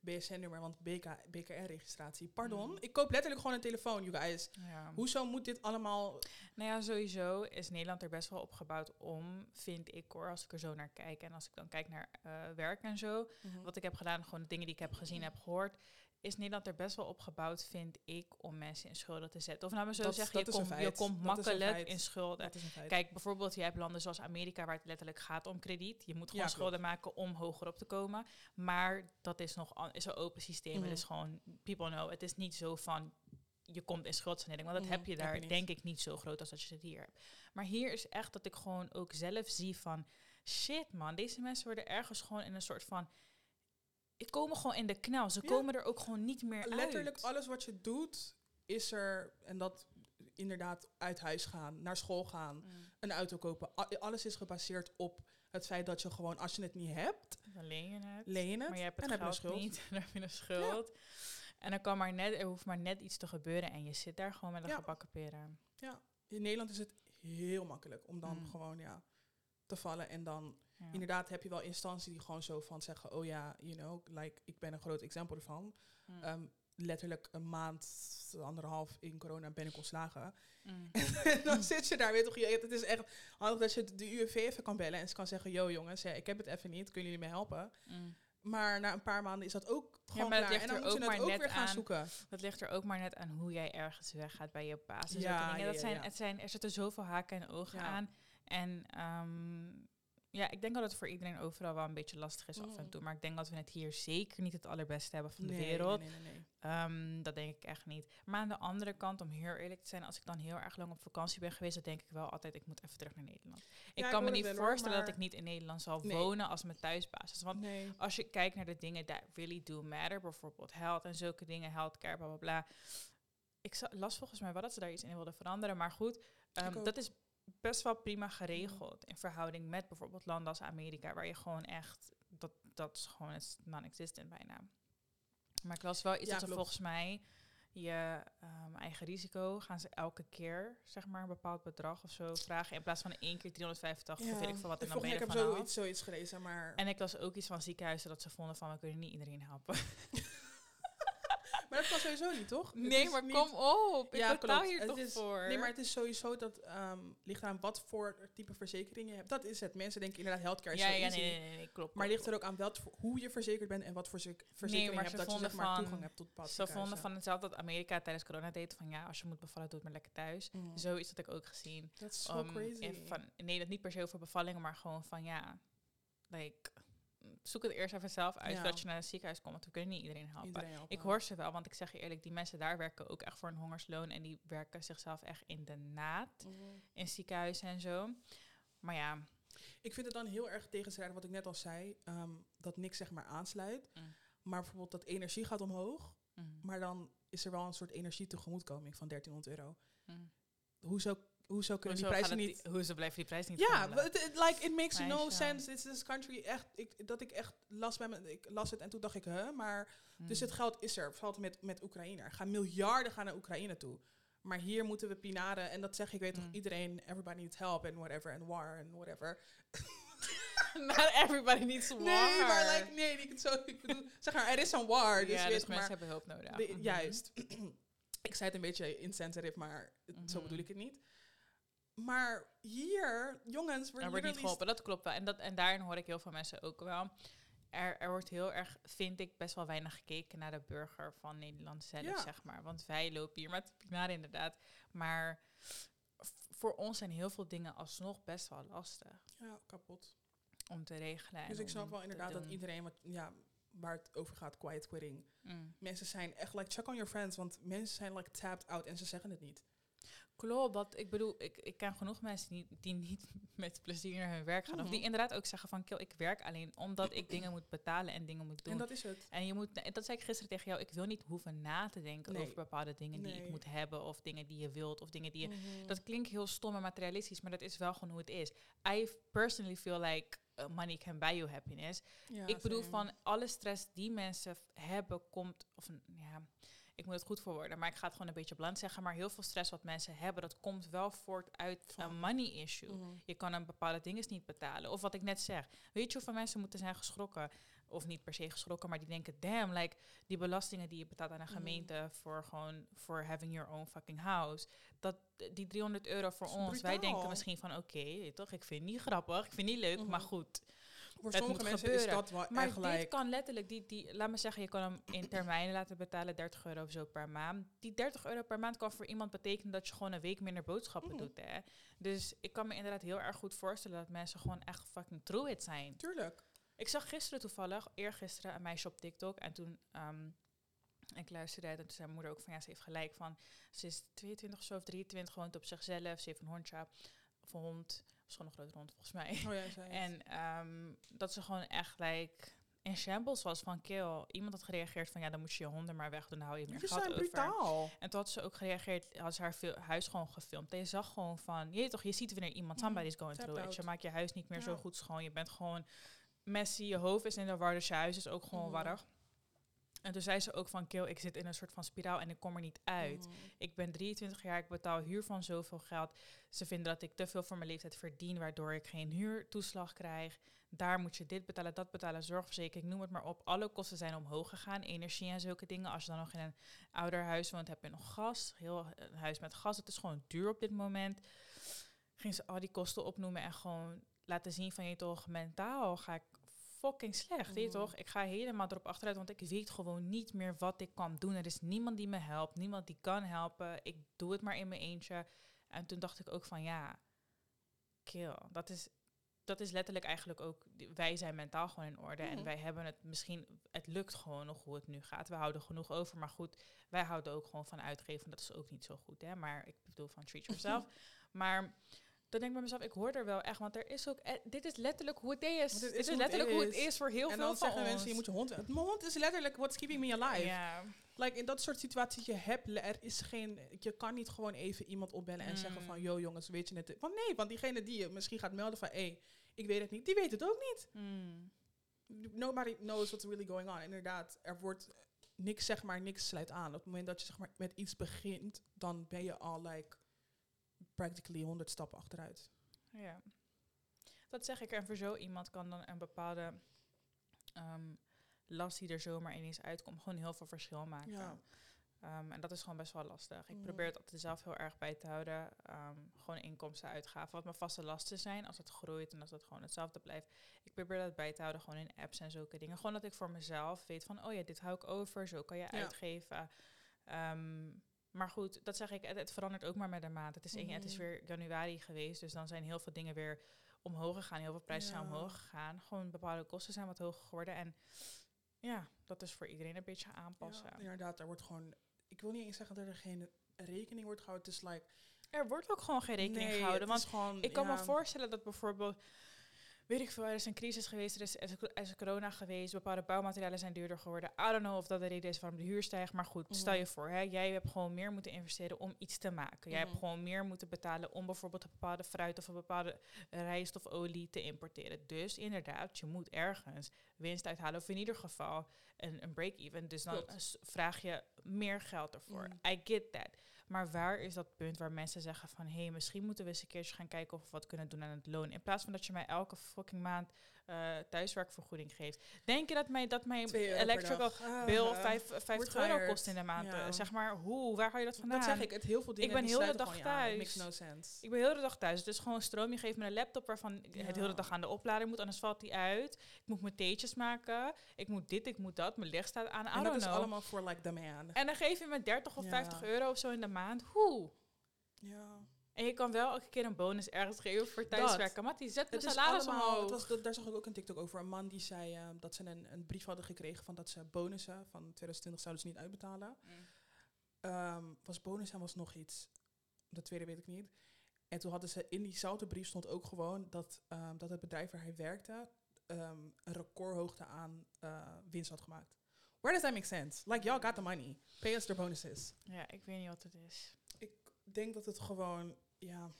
BSN-nummer, want BK, BKR-registratie. Pardon, Mm. ik koop letterlijk gewoon een telefoon, you guys. Ja. Hoezo moet dit allemaal... Nou ja, sowieso is Nederland er best wel opgebouwd om, vind ik hoor, als ik er zo naar kijk. En als ik dan kijk naar eh, werk en zo, wat ik heb gedaan, gewoon de dingen die ik heb gezien, heb gehoord, is Nederland er best wel opgebouwd, vind ik, om mensen in schulden te zetten. Of nou maar zo Dat- zeggen, je, dat komt- je komt makkelijk in schulden. Kijk, bijvoorbeeld, je hebt landen zoals Amerika waar het letterlijk gaat om krediet. Je moet gewoon Ja, schulden maken om hoger op te komen. Maar dat is nog is een open systeem. Mhm. Het is gewoon, people know, het is niet zo van je komt in schuldsanering. Want dat Mhm, heb je heb daar je denk ik niet zo groot als dat je het hier hebt. Maar hier is echt dat ik gewoon ook zelf zie van shit man, deze mensen worden ergens gewoon in een soort van komen gewoon in de knel. Ze Ja. komen er ook gewoon niet meer Letterlijk uit. alles wat je doet, is er... En dat inderdaad uit huis gaan, naar school gaan, Mm. een auto kopen. Alles is gebaseerd op het feit dat je gewoon, als je het niet hebt, Dan leen je het. leen je het Maar je hebt en heb je een geld schuld. niet. Dan heb je een schuld. En dan kan maar net, er hoeft maar net iets te gebeuren en je zit daar gewoon met een Ja. gebakken peren. In Nederland is het heel makkelijk om dan Mm. gewoon ja, te vallen. En dan Ja. inderdaad heb je wel instanties die gewoon zo van zeggen, oh ja, you know, like, ik ben een groot exempel ervan. Mm. Ehm, letterlijk een maand, anderhalf in corona ben ik ontslagen. Mm. en dan zit je daar, weet toch, je, het is echt handig dat je de UWV even kan bellen en ze kan zeggen, yo jongens, ja, ik heb het even niet, kunnen jullie me helpen? Mm. Maar na een paar maanden is dat ook gewoon maar dat klaar. En dan er moet je ook het maar ook net weer gaan aan. zoeken. Dat ligt er ook maar net aan hoe jij ergens weggaat bij je basis. Ja, Ja, ja, dat ja, zijn, ja. Het zijn, er zitten zoveel haken en ogen Ja. aan. En ehm, ja, ik denk dat het voor iedereen overal wel een beetje lastig is af en Mm. toe. Maar ik denk dat we het hier zeker niet het allerbeste hebben van de Nee, wereld. Nee, nee. Ehm, dat denk ik echt niet. Maar aan de andere kant, om heel eerlijk te zijn, als ik dan heel erg lang op vakantie ben geweest, dan denk ik wel altijd, ik moet even terug naar Nederland. ik ik kan me niet hoor, voorstellen dat ik niet in Nederland zal Nee. wonen als mijn thuisbasis. Want als je kijkt naar de dingen that really do matter, bijvoorbeeld health en zulke dingen, healthcare, bla bla bla. Ik las volgens mij wel dat ze daar iets in wilden veranderen, maar goed, ehm, dat is best wel prima geregeld in verhouding met bijvoorbeeld landen als Amerika, waar je gewoon echt, dat, dat is gewoon non-existent bijna. Maar ik las wel iets Ja, dat volgens mij je ehm, eigen risico gaan ze elke keer zeg maar een bepaald bedrag of zo vragen in plaats van één keer 385 of weet ik veel wat en dan ben je ik heb zoiets, zoiets gelezen, maar... En ik las ook iets van ziekenhuizen dat ze vonden van we kunnen niet iedereen helpen. Maar dat kan sowieso niet, toch? Nee, is maar niet- kom op. Ik Ja, betaal klopt. hier Het toch is- voor. Nee, maar het is sowieso dat ehm ligt aan wat voor type verzekering je hebt. Dat is het. Mensen denken inderdaad healthcare is ja, zo ja, nee, nee, nee, nee, klopt. Maar ligt er ook aan voor- hoe je verzekerd bent en wat voor zek- verzekering je hebt. Dat je zeg maar van- toegang hebt tot bepaalde Ze vonden van hetzelfde dat Amerika tijdens corona deed. Van ja, als je moet bevallen, doe het maar lekker thuis. Mhm. Zoiets had ik ook gezien. Dat is zo Um, crazy. Van, nee, dat niet per se over bevallingen, maar gewoon van ja, like, zoek het eerst even zelf uit Ja. voordat je naar het ziekenhuis komt. Want we kunnen niet iedereen helpen. Iedereen helpen. Ik hoor ze wel, want ik zeg je eerlijk, die mensen daar werken ook echt voor een hongersloon. En die werken zichzelf echt in de naad Mhm. in ziekenhuizen en zo. Maar ja, Ik vind het dan heel erg tegenstrijdig wat ik net al zei. ehm, dat niks zeg maar aansluit. Mm. Maar bijvoorbeeld dat energie gaat omhoog. mm, Maar dan is er wel een soort energie tegemoetkoming van 1300 euro. mm. Hoezo, hoezo kunnen Hoezo die prijzen niet... die- Hoezo blijven die prijzen niet Ja, it, like it makes no sense. This is country echt. Ik, dat ik echt las bij me, ik las het en toen dacht ik, hè, maar dus Mm. het geld is er, vooral met met Oekraïne. Er gaan miljarden gaan naar Oekraïne toe. Maar hier moeten we pinaren en dat zeg ik, weet toch Mm. iedereen, everybody needs help and whatever and war and whatever. Not everybody needs war. Nee, maar like nee, ik, zo, ik bedoel, zeg maar, er is een war, dus ja, dus je, mensen hebben hulp nodig. de- Mhm. juist. ik zei het een beetje insensitive, maar zo Mhm. bedoel ik het niet. Maar hier, jongens, Er we're wordt niet geholpen, dat klopt wel. En, dat, en daarin hoor ik heel veel mensen ook wel. Er, er wordt heel erg, vind ik, best wel weinig gekeken naar de burger van Nederland zelf, Ja. zeg maar. Want wij lopen hier met pinaren inderdaad. Maar voor ons zijn heel veel dingen alsnog best wel lastig Ja, kapot. om te regelen. en Dus ik snap wel inderdaad dat iedereen, wat, ja, waar het over gaat, quiet quitting. Mm. Mensen zijn echt, like, check on your friends, want mensen zijn, like, tapped out en ze zeggen het niet. Klopt, dat, ik bedoel, ik, ik ken genoeg mensen die, die niet met plezier naar hun werk gaan. Of die Mhm. inderdaad ook zeggen van, kill, ik werk alleen omdat ik dingen moet betalen en dingen moet doen. En dat is het. En je moet, en dat zei ik gisteren tegen jou, ik wil niet hoeven na te denken Nee. over bepaalde dingen die ik moet hebben of dingen die je wilt of dingen die je... Mhm. Dat klinkt heel stom en materialistisch, maar dat is wel gewoon hoe het is. I personally feel like uh, money can buy you happiness. Ja, ik bedoel same. van alle stress die mensen hebben komt, of ja, ik moet het goed verwoorden, maar ik ga het gewoon een beetje bland zeggen, maar heel veel stress wat mensen hebben, dat komt wel voort uit een money issue. Mhm. Je kan een bepaalde dingen niet betalen. Of wat ik net zeg. Weet je hoeveel mensen moeten zijn geschrokken? Of niet per se geschrokken, maar die denken, damn, like die belastingen die je betaalt aan een Mhm. gemeente voor gewoon voor having your own fucking house. Dat die 300 euro voor ons. Wij denken misschien van, oké, toch, ik vind het niet grappig, ik vind het niet leuk, Mhm. maar goed. Voor Het sommige mensen gebeuren. is dat wel Maar echt dit kan letterlijk, die, die, laat me zeggen, je kan hem in termijnen laten betalen, 30 euro of zo per maand. Die 30 euro per maand kan voor iemand betekenen dat je gewoon een week minder boodschappen Mhm. doet. Hè? Dus ik kan me inderdaad heel erg goed voorstellen dat mensen gewoon echt fucking through it zijn. Tuurlijk. Ik zag gisteren toevallig, eergisteren, een meisje op TikTok. En toen, ehm, ik luisterde en toen zei mijn moeder ook van, ja, ze heeft gelijk van, ze is 22 of zo of 23, woont op zichzelf. Ze heeft een hondje, of een hond, of gewoon een grote hond volgens mij. Oh ja, zei. En ehm, dat ze gewoon echt like, in shambles was van kill. Iemand had gereageerd van ja, dan moet je je honden maar wegdoen, dan hou je meer geld over. brutaal. En toen had ze ook gereageerd, had ze haar veel, huis gewoon gefilmd. En je zag gewoon van, je toch, je ziet wanneer iemand, Mhm. somebody's going Tapped through it. Je maakt je huis niet meer zo goed schoon. Je bent gewoon messy, je hoofd is in de war, dus je huis is ook gewoon Mhm. warrig. En toen zei ze ook van, kill, ik zit in een soort van spiraal en ik kom er niet uit. Mhm. Ik ben 23 jaar, ik betaal huur van zoveel geld. Ze vinden dat ik te veel voor mijn leeftijd verdien, waardoor ik geen huurtoeslag krijg. Daar moet je dit betalen, dat betalen, zorgverzekering, noem het maar op. Alle kosten zijn omhoog gegaan, energie en zulke dingen. Als je dan nog in een ouder huis woont, heb je nog gas. Heel een huis met gas, het is gewoon duur op dit moment. Ging ze al die kosten opnoemen en gewoon laten zien van je toch, mentaal ga ik fucking slecht, weet je Mhm. toch? Ik ga helemaal erop achteruit, want ik weet gewoon niet meer wat ik kan doen. Er is niemand die me helpt, niemand die kan helpen. Ik doe het maar in mijn eentje. En toen dacht ik ook van ja, kill. Dat is, dat is letterlijk eigenlijk ook, wij zijn mentaal gewoon in orde. En Mhm. wij hebben het misschien, het lukt gewoon nog hoe het nu gaat. We houden genoeg over, maar goed, wij houden ook gewoon van uitgeven. Dat is ook niet zo goed, hè. Maar ik bedoel van treat yourself. maar dan denk ik bij mezelf, ik hoor er wel echt, want er is ook, eh, dit is letterlijk hoe het is. Dit Dit is is, het letterlijk hoe het is. voor heel en veel dan van zeggen ons. mensen, je moet je hond... Mijn hond is letterlijk what's keeping me alive. Ja. Like, in dat soort situaties, je hebt, er is geen... Je kan niet gewoon even iemand opbellen en zeggen Mm. van... Yo jongens, weet je het? Want nee, want diegene die je misschien gaat melden van... Hé, hey, ik weet het niet. Die weet het ook niet. Mm. Nobody knows what's really going on. Inderdaad, er wordt niks, zeg maar, niks sluit aan. Op het moment dat je zeg maar, met iets begint, dan ben je al like practically 100 stappen achteruit. Ja. Dat zeg ik. En voor zo iemand kan dan een bepaalde ehm, last die er zomaar ineens uitkomt, gewoon heel veel verschil maken. Ja. Ehm, en dat is gewoon best wel lastig. Ik Mhm. probeer het altijd zelf heel erg bij te houden. Ehm, gewoon inkomsten, uitgaven. Wat mijn vaste lasten zijn, als het groeit en als het gewoon hetzelfde blijft. Ik probeer dat bij te houden, gewoon in apps en zulke dingen. Gewoon dat ik voor mezelf weet van, oh ja, dit hou ik over, zo kan je uitgeven. Maar goed, dat zeg ik, het, het verandert ook maar met de maand. Het is, één- het is Mhm. weer januari geweest, dus dan zijn heel veel dingen weer omhoog gegaan. Heel veel prijzen zijn omhoog gegaan. Gewoon bepaalde kosten zijn wat hoger geworden. En ja, dat is voor iedereen een beetje aanpassen. Ja, inderdaad, er wordt gewoon... Ik wil niet eens zeggen dat er geen rekening wordt gehouden. Het is like... Er wordt ook gewoon geen rekening nee, gehouden. Want gewoon, ik kan ja, me voorstellen dat bijvoorbeeld, weet ik veel, er is een crisis geweest, er is, er is, corona geweest, bepaalde bouwmaterialen zijn duurder geworden. I don't know of dat de reden is waarom de huur stijgt, maar goed, stel Mhm. je voor, hè, jij hebt gewoon meer moeten investeren om iets te maken. Jij hebt Mhm. gewoon meer moeten betalen om bijvoorbeeld een bepaalde fruit of een bepaalde rijst of olie te importeren. Dus inderdaad, je moet ergens winst uithalen, of in ieder geval een, een break-even. Dus dan Klopt. vraag je meer geld ervoor. Mhm. I get that. Maar waar is dat punt waar mensen zeggen van... hé, hey, misschien moeten we eens een keertje gaan kijken of we wat kunnen doen aan het loon. In plaats van dat je mij elke fucking maand eh, thuiswerkvergoeding geeft. Denk je dat mijn, dat mijn electrical. Ah, bill ah. vijf, 50 Wordt euro kost in de maand? Ja. Eh, zeg maar, hoe? Waar haal je dat vandaan? Dat zeg ik, het heel veel dingen ben die heel de dag thuis. makes no sense. Ik ben heel de dag thuis. Het is gewoon stroom. Je geeft me een laptop waarvan ik het hele Ja. dag aan de oplader moet. Anders valt die uit. Ik moet mijn theetjes maken. Ik moet dit, ik moet dat. Mijn licht staat aan. En dat is allemaal voor like the man. En dan geef je me 30 of Ja. 50 euro of zo in de maand. Hoe? Ja. En je kan wel elke keer een bonus ergens geven voor thuiswerken. Maar die zet is salaris allemaal, omhoog. het was, dat- daar zag ik ook een TikTok over. Een man die zei eh, dat ze een, een brief hadden gekregen van dat ze bonussen van 2020 zouden ze niet uitbetalen. Mm. Ehm, was bonus en was nog iets. De tweede weet ik niet. En toen hadden ze in diezelfde brief stond ook gewoon dat, ehm, dat het bedrijf waar hij werkte ehm, een recordhoogte aan eh, winst had gemaakt. Where does that make sense? Like, y'all got the money. Pay us their bonuses. Ja, ik weet niet wat het is. Ik denk dat het gewoon, ja...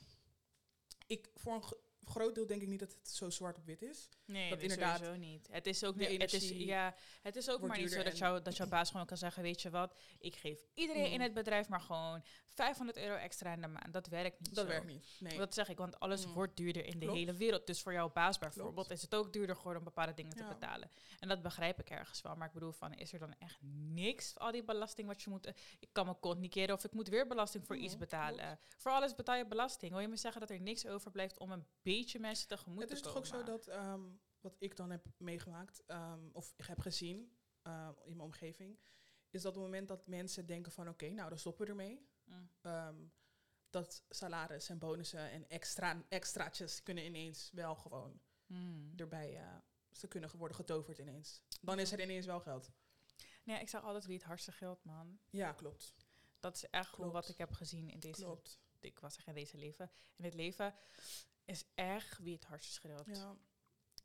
Ik, voor een groot deel denk ik niet dat het zo zwart op wit is. Nee, Dat dat inderdaad sowieso niet. Het is ook niet, het is, ja, het is ook maar niet zo dat, en- jou, dat jouw baas gewoon kan zeggen, weet je wat, ik geef iedereen in Mhm. het bedrijf maar gewoon 500 euro extra in de maand. Dat werkt niet Dat zo. werkt niet. Nee. Dat zeg ik, want alles Mm. wordt duurder in de Klopt. hele wereld. Dus voor jouw baas bijvoorbeeld is het ook duurder geworden om bepaalde dingen te betalen. En dat begrijp ik ergens wel. Maar ik bedoel, van, is er dan echt niks, al die belasting wat je moet... eh, ik kan mijn kont niet keren of ik moet weer belasting voor iets Mhm, betalen. Voor alles betaal je belasting. Wil je me zeggen dat er niks overblijft om een beetje mensen tegemoet het te is toch ook zo dat, ehm, wat ik dan heb meegemaakt, ehm, of heb gezien eh, in mijn omgeving, is dat op het moment dat mensen denken van oké, nou dan stoppen we ermee. Mm. ehm, dat salaris en bonussen en extra, extraatjes kunnen ineens wel gewoon Mm. erbij, eh, ze kunnen worden getoverd ineens. Dan is er ineens wel geld. Nee, ik zeg altijd wie het hardste geldt, man. Ja, klopt. Dat is echt Klopt. wat ik heb gezien in deze... Klopt. Ik was zeggen in deze leven. In het leven is echt wie het hardste schreeuwt. Ja.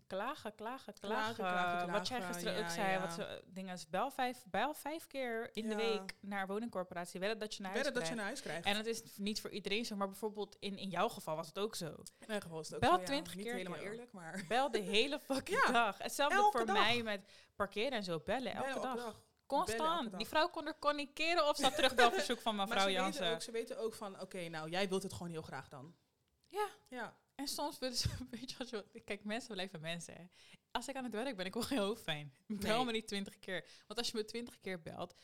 Klagen, klagen, klagen. Klagen, klagen, Wat jij gisteren ook zei, ja. wat ze dingen is, bel vijf, bel vijf keer in de week naar woningcorporatie. Wedden dat je naar huis Wedden dat je krijgt. naar huis krijgt. En het is niet voor iedereen zo, maar bijvoorbeeld in, in jouw geval was het ook zo. in mijn geval is het ook Bel zo, ja. 20 Niet keer, helemaal eerlijk, maar Bel de hele fucking dag. Hetzelfde elke voor dag. mij met parkeren en zo. Bellen elke bellen dag. Constant. Die vrouw kon er kon niet keren of zat terugbelverzoek van Maar mevrouw ze weten, Jansen. ook, ze weten ook van, oké, nou, jij wilt het gewoon heel graag dan. Ja. Ja. En soms willen ze, weet je wat, je- kijk, mensen blijven mensen. Hè. Als ik aan het werk ben, ik word geen hoofdpijn. Bel Nee. me niet twintig keer. Want als je me twintig keer belt,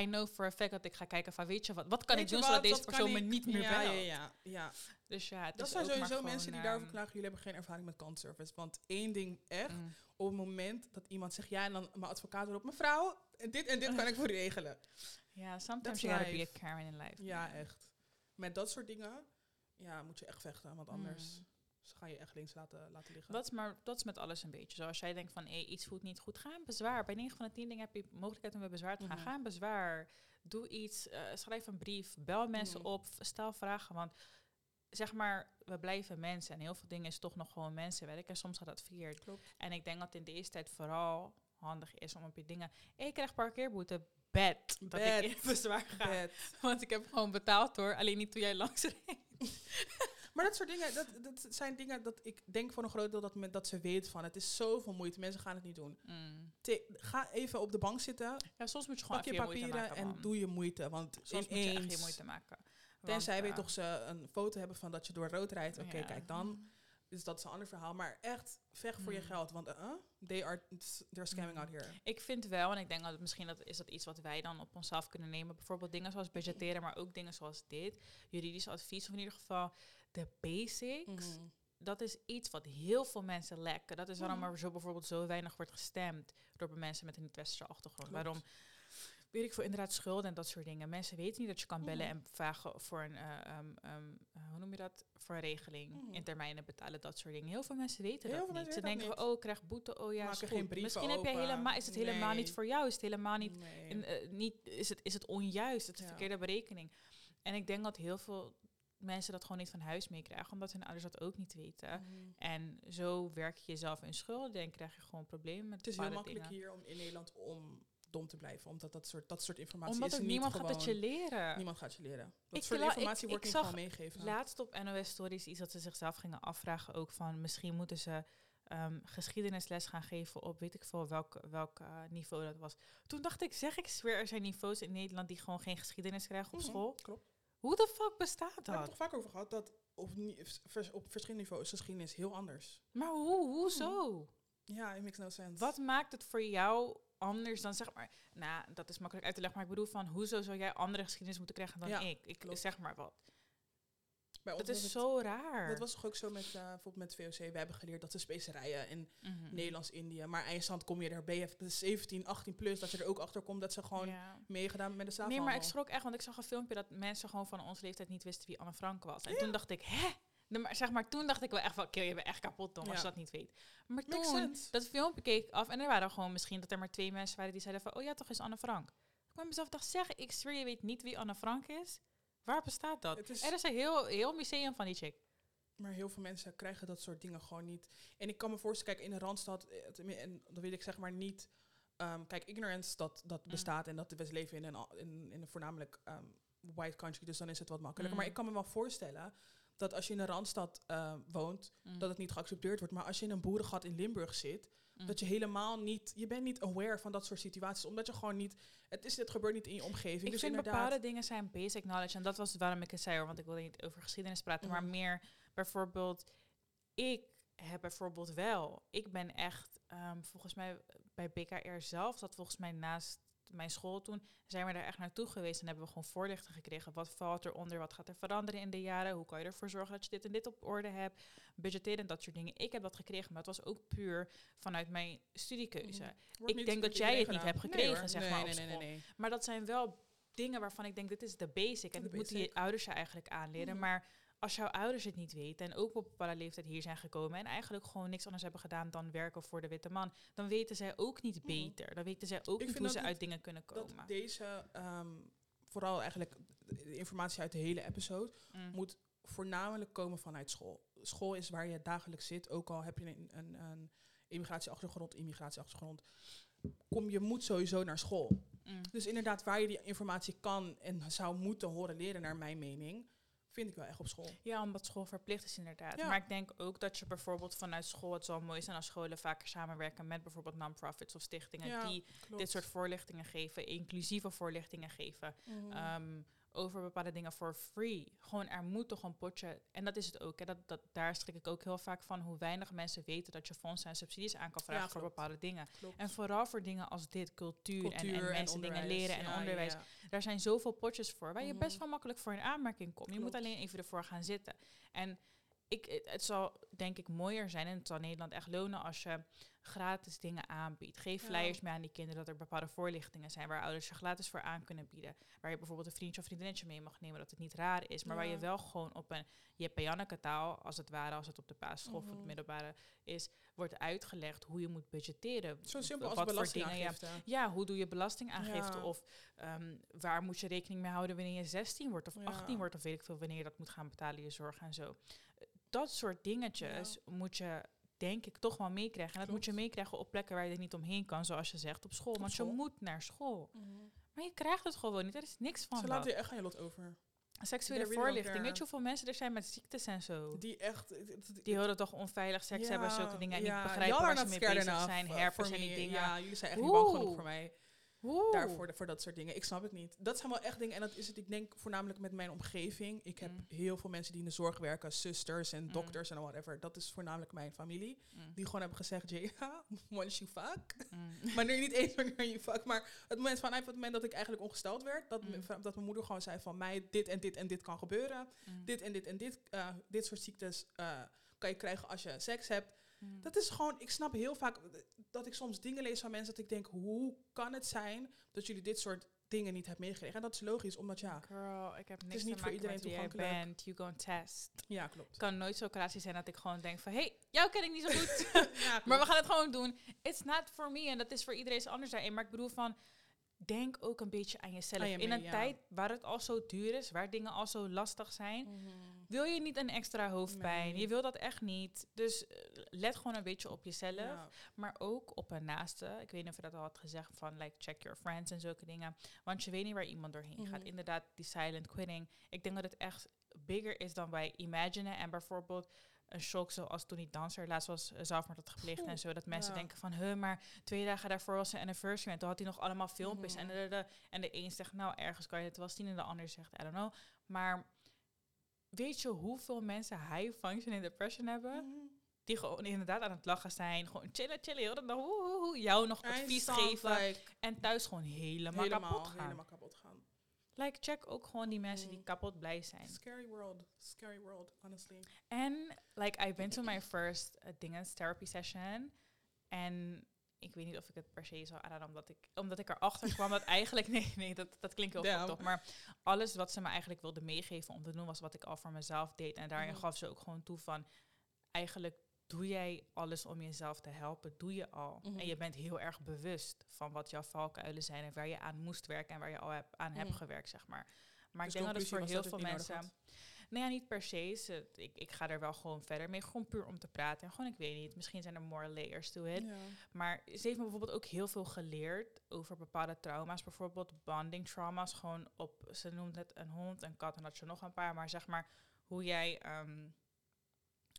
I know for a fact dat ik ga kijken van, weet je wat, wat kan Weet ik doen wat, zodat deze persoon me niet meer ja, belt? Ja, ja, ja. Dus ja, het Dat is zijn sowieso mensen die daarover klagen. Jullie hebben geen ervaring met klantenservice. Want één ding echt, mm. op het moment dat iemand zegt ja, en dan mijn advocaat erop, mevrouw, en dit en dit kan ik voor u regelen. Ja, sometimes That's you gotta be a Karen in life. Ja, echt. Met dat soort dingen, ja, moet je echt vechten. Want anders Mm. ze gaan je echt links laten, laten liggen. Dat is, maar, dat is met alles een beetje. Zoals jij denkt van, hey, iets voelt niet goed, ga een bezwaar. Bij 9 van de 10 dingen heb je mogelijkheid om bij bezwaar te gaan. Mhm. Ga een bezwaar. Doe iets, eh, schrijf een brief, bel mensen Mhm. op, stel vragen. Want zeg maar, we blijven mensen. En heel veel dingen is toch nog gewoon mensenwerk. En soms gaat dat verkeerd. Klopt. En ik denk dat in deze tijd vooral handig is om op je dingen... Ik krijg parkeerboete. Bed. Dat Bed. ik in bezwaar ga. Bed. Want ik heb gewoon betaald hoor. Alleen niet toen jij langs reed. Maar dat soort dingen, dat, dat zijn dingen dat ik denk voor een groot deel dat, men, dat ze weet van. Het is zoveel moeite, mensen gaan het niet doen. Mm. Te- ga even op de bank zitten, Ja, soms moet je gewoon pak je papieren maken, en doe je moeite. Want Soms moet je echt je moeite maken. tenzij we eh, toch ze een foto hebben van dat je door rood rijdt. Oké, ja. kijk dan. Dus dat is een ander verhaal. Maar echt, vecht voor je Hmm. geld. Want uh, they are they're scamming Hmm. out here. Ik vind wel, en ik denk dat misschien dat is dat iets wat wij dan op onszelf kunnen nemen. Bijvoorbeeld dingen zoals budgetteren, maar ook dingen zoals dit. Juridisch advies, of in ieder geval de basics. Mhm. Dat is iets wat heel veel mensen lekken. Dat is waarom Mhm. er zo bijvoorbeeld zo weinig wordt gestemd door mensen met een niet-westerse achtergrond. Klopt. Waarom? Weet ik veel, inderdaad schulden en dat soort dingen. Mensen weten niet dat je kan bellen Mhm. en vragen voor een, eh, ehm, ehm, eh, hoe noem je dat? Voor een regeling, Mhm. in termijnen betalen, dat soort dingen. Heel veel mensen weten Heel dat niet. Ze denken van, oh, ik krijg boete, oh ja, is geen Misschien heb je helemaal, is het helemaal niet voor jou, is het helemaal niet Nee. in, eh, niet, is, het, is het onjuist, het is Ja. verkeerde berekening. En ik denk dat heel veel mensen dat gewoon niet van huis meekrijgen, omdat hun ouders dat ook niet weten. Mhm. En zo werk je jezelf in schulden en krijg je gewoon problemen met Het is heel makkelijk dingen. hier om in Nederland om dom te blijven. Omdat dat soort, dat soort informatie Omdat is niet niemand gewoon... gaat het je leren. Niemand gaat je leren. Dat Ik soort ik- informatie ik wordt niet gewoon meegegeven. Laatst op NOS Stories iets dat ze zichzelf gingen afvragen ook van misschien moeten ze ehm, geschiedenisles gaan geven op weet ik veel welk, welk eh, niveau dat was. Toen dacht ik, zeg ik zweer, er zijn niveaus in Nederland die gewoon geen geschiedenis krijgen op Mhm, school. Klopt. Hoe de fuck bestaat We hebben het dat? toch vaak over gehad dat op, vers- op verschillende niveaus is geschiedenis heel anders. Maar hoe, hoezo? Ja, it makes no sense. Wat maakt het voor jou anders dan zeg maar, nou dat is makkelijk uit te leggen, maar ik bedoel van hoezo zou jij andere geschiedenis moeten krijgen dan Ja, ik? Ik klopt. zeg maar wat. Bij ons Dat is het- zo raar. Dat was toch ook zo met, eh, bijvoorbeeld met VOC. We hebben geleerd dat ze specerijen in Mhm. Nederlands-Indië. Maar eindstand kom je er, je 17, 18 plus, dat je er ook achter komt dat ze gewoon Ja. meegedaan met de Nee, slavenhandel. maar ik schrok echt, want ik zag een filmpje dat mensen gewoon van onze leeftijd niet wisten wie Anne Frank was. En toen dacht ik, hè? Nee, maar zeg maar, toen dacht ik wel echt van, oké, je bent echt kapot Tom, als je dat niet weet. Maar Makes toen, sense. dat filmpje keek ik af en er waren gewoon misschien dat er maar twee mensen waren die zeiden van, oh ja, toch is Anne Frank. Ik kwam mezelf dacht, zeg, ik zweer, je weet niet wie Anne Frank is? Waar bestaat dat? Is- Er is een heel, heel museum van die chick. Maar heel veel mensen krijgen dat soort dingen gewoon niet. En ik kan me voorstellen, kijk, in de Randstad, eh, en dat wil ik zeg maar niet... ehm, kijk, ignorance, dat, dat Mm. bestaat en dat we leven in een, in, in een voornamelijk ehm, white country, dus dan is het wat makkelijker. Mm. Maar ik kan me wel voorstellen dat als je in een Randstad eh, woont, Mm. dat het niet geaccepteerd wordt. Maar als je in een boerengat in Limburg zit, Mm. dat je helemaal niet... Je bent niet aware van dat soort situaties, omdat je gewoon niet... Het, is, het gebeurt niet in je omgeving, Ik dus vind inderdaad... bepaalde dingen zijn basic knowledge. En dat was waarom ik het zei hoor. Want ik wilde niet over geschiedenis praten. Maar Mhm. meer bijvoorbeeld... Ik heb bijvoorbeeld wel... Ik ben echt... ehm, volgens mij bij BKR zelf... zat volgens mij naast mijn school toen... zijn we daar echt naartoe geweest. En hebben we gewoon voorlichting gekregen. Wat valt eronder? Wat gaat er veranderen in de jaren? Hoe kan je ervoor zorgen dat je dit en dit op orde hebt? Budgetteren en dat soort dingen. Ik heb dat gekregen. Maar het was ook puur vanuit mijn studiekeuze. Mhm. Wordt Ik denk dat jij het niet hebt. Nee, gekregen, hoor. zeg Nee, maar, op nee, nee, school. nee, nee. Maar dat zijn wel dingen waarvan ik denk, dit is de basic. En dat moeten je ouders je eigenlijk aanleren. Mhm. Maar als jouw ouders het niet weten en ook op een bepaalde leeftijd hier zijn gekomen... en eigenlijk gewoon niks anders hebben gedaan dan werken voor de witte man... dan weten zij ook niet Mhm. beter. Dan weten zij ook Ik niet hoe ze uit dingen kunnen komen. dat deze, ehm, vooral eigenlijk de informatie uit de hele episode, Mm. moet voornamelijk komen vanuit school. School is waar je dagelijks zit, ook al heb je een, een, een immigratieachtergrond, immigratieachtergrond. Kom, je moet sowieso naar school. Mm. Dus inderdaad, waar je die informatie kan en zou moeten horen leren, naar mijn mening, vind ik wel echt op school. Ja, omdat school verplicht is inderdaad. Ja. Maar ik denk ook dat je bijvoorbeeld vanuit school... het zal mooi zijn als scholen vaker samenwerken met bijvoorbeeld non-profits of stichtingen... Ja, die dit soort voorlichtingen geven, inclusieve voorlichtingen geven... Mhm. ehm, over bepaalde dingen voor free. Gewoon, er moet toch een potje... En dat is het ook. Hè, dat, dat, daar schrik ik ook heel vaak van... hoe weinig mensen weten dat je fondsen en subsidies aan kan vragen... Ja, voor bepaalde dingen. Klopt. En vooral voor dingen als dit, cultuur, en, Cultuur en mensen dingen leren en Ja, onderwijs. ja. Daar zijn zoveel potjes voor, waar je Mhm. best wel makkelijk voor in aanmerking komt. Je moet alleen even ervoor gaan zitten. En ik, het, het zal denk ik mooier zijn en het zal Nederland echt lonen als je gratis dingen aanbiedt. Geef Ja. flyers mee aan die kinderen dat er bepaalde voorlichtingen zijn waar ouders je gratis voor aan kunnen bieden. Waar je bijvoorbeeld een vriendje of vriendinnetje mee mag nemen, dat het niet raar is. Maar waar Ja. je wel gewoon op een Janneke taal, als het ware, als het op de basisschool of op Mhm. het middelbare is, wordt uitgelegd hoe je moet budgetteren. Zo simpel als Wat voor belastingaangifte. ja, hoe doe je belastingaangifte? Ja. Of ehm, waar moet je rekening mee houden wanneer je 16 wordt of Ja. 18 wordt? Of weet ik veel wanneer je dat moet gaan betalen, je zorg en zo. Dat soort dingetjes moet je denk ik toch wel meekrijgen. En dat moet je meekrijgen op plekken waar je er niet omheen kan, zoals je zegt, op school. Op Want school. je moet naar school. Mhm. Maar je krijgt het gewoon niet. Er is niks van Ze dat. laten je echt aan je lot over. Seksuele really voorlichting. Weet je hoeveel mensen er zijn met ziektes en zo? Die echt... het- Die horen toch onveilig seks hebben, zulke dingen. En ja, niet begrijpen waar ze mee bezig enough, zijn. for en die dingen. Ja, jullie zijn echt niet bang genoeg Oeh. voor mij. Oeh. daarvoor, voor dat soort dingen. Ik snap het niet. Dat zijn wel echt dingen. En dat is het, ik denk voornamelijk met mijn omgeving. Ik heb Mm. heel veel mensen die in de zorg werken, zusters en Mm. dokters en whatever. Dat is voornamelijk mijn familie. Mm. Die gewoon hebben gezegd, Jada, once you fuck. Maar nu niet eens wanneer je fuck. Maar het moment vanuit het moment dat ik eigenlijk ongesteld werd, dat, dat mijn moeder gewoon zei van mij, dit en dit en dit kan gebeuren. Dit en dit en dit, eh, dit soort ziektes eh, kan je krijgen als je seks hebt. Mm. Dat is gewoon, ik snap heel vaak dat ik soms dingen lees van mensen dat ik denk, hoe kan het zijn dat jullie dit soort dingen niet hebben meegekregen? En dat is logisch, omdat ja, Girl, ik heb niks is niet te voor iedereen jij toegankelijk. bent. You go test. ja klopt. Het kan nooit zo'n occasie zijn dat ik gewoon denk van... hey, jou ken ik niet zo goed. Ja, maar we gaan het gewoon doen. It's not for me. En dat is voor iedereen anders daarin. Maar ik bedoel van... Denk ook een beetje aan jezelf. In een ja. tijd waar het al zo duur is, waar dingen al zo lastig zijn, Mhm. wil je niet een extra hoofdpijn. Nee. Je wil dat echt niet. Dus eh, let gewoon een beetje op jezelf. Ja. Maar ook op een naaste. Ik weet niet of je dat al had gezegd van like check your friends en zulke dingen. Want je weet niet waar iemand doorheen gaat. Mhm. Inderdaad, die silent quitting. Ik denk dat het echt bigger is dan wij imaginen. En bijvoorbeeld een shock zoals toen die danser laatst was eh, zelfmoord had gepleegd en Oeh, zo. Dat mensen ja. denken van, huh, maar twee dagen daarvoor was zijn anniversary. En toen had hij nog allemaal filmpjes. Mhm. En, de, de, en de een zegt, nou, ergens kan je het wel zien. En de ander zegt, I don't know. Maar weet je hoeveel mensen high functioning depression hebben? Mhm. Die gewoon inderdaad aan het lachen zijn. Gewoon chillen, chillen. Heel de dag. Woe, jou nog advies geven. like, en thuis gewoon helemaal, helemaal, kapot gaan. helemaal kapot gaan. Like, check ook gewoon die mensen die Mm. kapot blij zijn. Scary world, scary world, honestly. En, like, I went to my first uh, dinges therapy session. En ik weet niet of ik het per se zou aanraden, omdat ik, omdat ik erachter kwam dat eigenlijk... Nee, nee, dat, dat klinkt heel fucked op. Maar alles wat ze me eigenlijk wilde meegeven om te doen, was wat ik al voor mezelf deed. En daarin Mhm. gaf ze ook gewoon toe van... Eigenlijk doe jij alles om jezelf te helpen, doe je al. Mhm. En je bent heel erg bewust van wat jouw valkuilen zijn... en waar je aan moest werken en waar je al heb, aan hebt Mhm. gewerkt, zeg maar. Maar Dus ik denk dat het voor heel veel mensen... Nee, ja, niet per se. Ik, ik ga er wel gewoon verder mee. Gewoon puur om te praten. En gewoon, ik weet niet, misschien zijn er more layers to it. Ja. Maar ze heeft me bijvoorbeeld ook heel veel geleerd over bepaalde trauma's. Bijvoorbeeld bonding trauma's. Gewoon op, ze noemt het een hond, een kat en dat je nog een paar. Maar zeg maar, hoe jij ehm,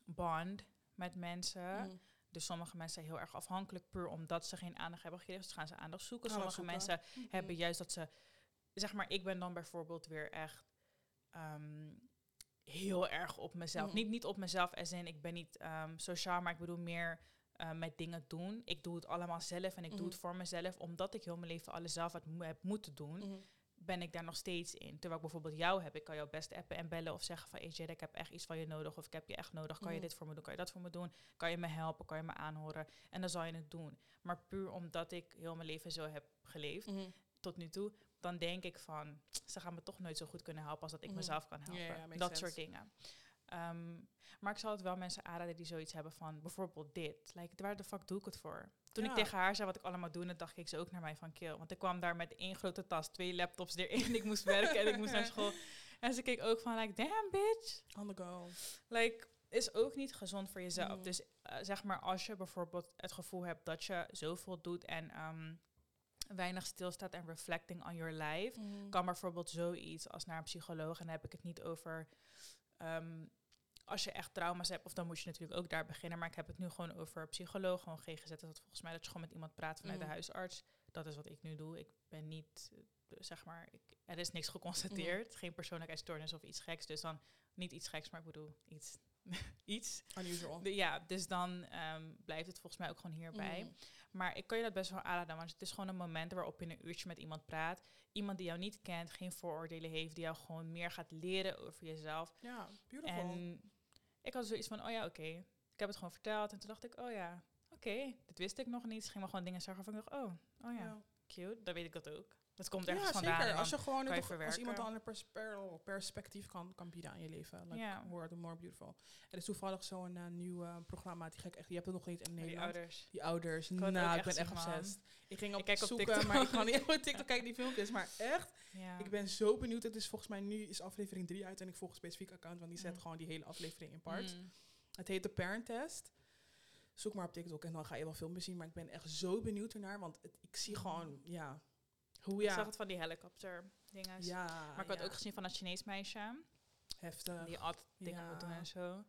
bond met mensen. Mhm. Dus sommige mensen zijn heel erg afhankelijk puur omdat ze geen aandacht hebben gekregen. Dus gaan ze aandacht zoeken. Aandacht sommige zoeken. mensen Mhm. hebben juist dat ze, zeg maar, ik ben dan bijvoorbeeld weer echt ehm, heel erg op mezelf. Mhm. Niet, niet op mezelf als in, ik ben niet ehm, sociaal, maar ik bedoel meer eh, met dingen doen. Ik doe het allemaal zelf en ik doe Mhm. het voor mezelf, omdat ik heel mijn leven alles zelf had, heb moeten doen. Mhm. Ben ik daar nog steeds in. Terwijl ik bijvoorbeeld jou heb, ik kan jou best appen en bellen of zeggen van, hey Jada, ik heb echt iets van je nodig of ik heb je echt nodig. Kan je Mhm. dit voor me doen? Kan je dat voor me doen? Kan je me helpen? Kan je me aanhoren? En dan zal je het doen. Maar puur omdat ik heel mijn leven zo heb geleefd, Mhm. tot nu toe, dan denk ik van, ze gaan me toch nooit zo goed kunnen helpen als dat ik Mhm. mezelf kan helpen. dat sense. soort dingen. Ehm, maar ik zal het wel mensen aanraden die zoiets hebben van, bijvoorbeeld dit. Like, waar de fuck doe ik het voor? Toen ik tegen haar zei wat ik allemaal doe, dan dacht ik ze ook naar mij van kill. Want ik kwam daar met één grote tas, twee laptops erin. ik moest werken en ik moest naar school. En ze keek ook van, like, damn bitch. On the go. Like, is ook niet gezond voor jezelf. Mm. Dus eh, zeg maar, als je bijvoorbeeld het gevoel hebt dat je zoveel doet en ehm, weinig stilstaat en reflecting on your life, Mhm. kan bijvoorbeeld zoiets als naar een psycholoog. En dan heb ik het niet over ehm, als je echt trauma's hebt, of dan moet je natuurlijk ook daar beginnen. Maar ik heb het nu gewoon over psycholoog, gewoon GGZ. Dat volgens mij dat je gewoon met iemand praat vanuit de huisarts. Dat is wat ik nu doe. Ik ben niet, eh, zeg maar, ik, er is niks geconstateerd. Geen persoonlijkheidsstoornis of iets geks. Dus dan niet iets geks, maar ik bedoel iets. iets. Unusual. De- ja, dus dan ehm, blijft het volgens mij ook gewoon hierbij. Mhm. Maar ik kan je dat best wel aanraden, want het is gewoon een moment waarop je een uurtje met iemand praat. Iemand die jou niet kent, geen vooroordelen heeft, die jou gewoon meer gaat leren over jezelf. Ja, beautiful. En ik had zoiets van, oh ja, oké. Ik heb het gewoon verteld en toen dacht ik, oh ja, oké, dit wist ik nog niet. Ze ging me gewoon dingen zeggen dacht, oh, oh ja, ja. cute, dan weet ik dat ook. Dat komt ergens ja, vandaan. zeker. Als je gewoon kan je toch- als iemand een ander pers- per- perspectief kan, kan bieden aan je leven. Like, Ja. More, the more beautiful. Er is toevallig zo'n eh, nieuw eh, programma, die ga ik echt, je hebt het nog niet in die Nederland. ouders. Die ouders. het nou, ik ben echt obsessed. Ik ging op Ik kijk op zoeken, TikTok. maar ik ga niet op TikTok kijken die filmpjes. Maar echt, ik ben zo benieuwd. Het is volgens mij nu is aflevering 3 uit en ik volg een specifiek account, want die zet Mm. gewoon die hele aflevering in part. Mm. Het heet de Parent Test. Zoek maar op TikTok en dan ga je wel filmpjes zien. Maar ik ben echt zo benieuwd ernaar, want het- ik zie Mm. gewoon, ja, hoe Ik zag het van die helikopter dingen. ja, Maar ik had ja, ook gezien van dat Chinees meisje. heftig. Die altijd dingen Ja. doen en zo.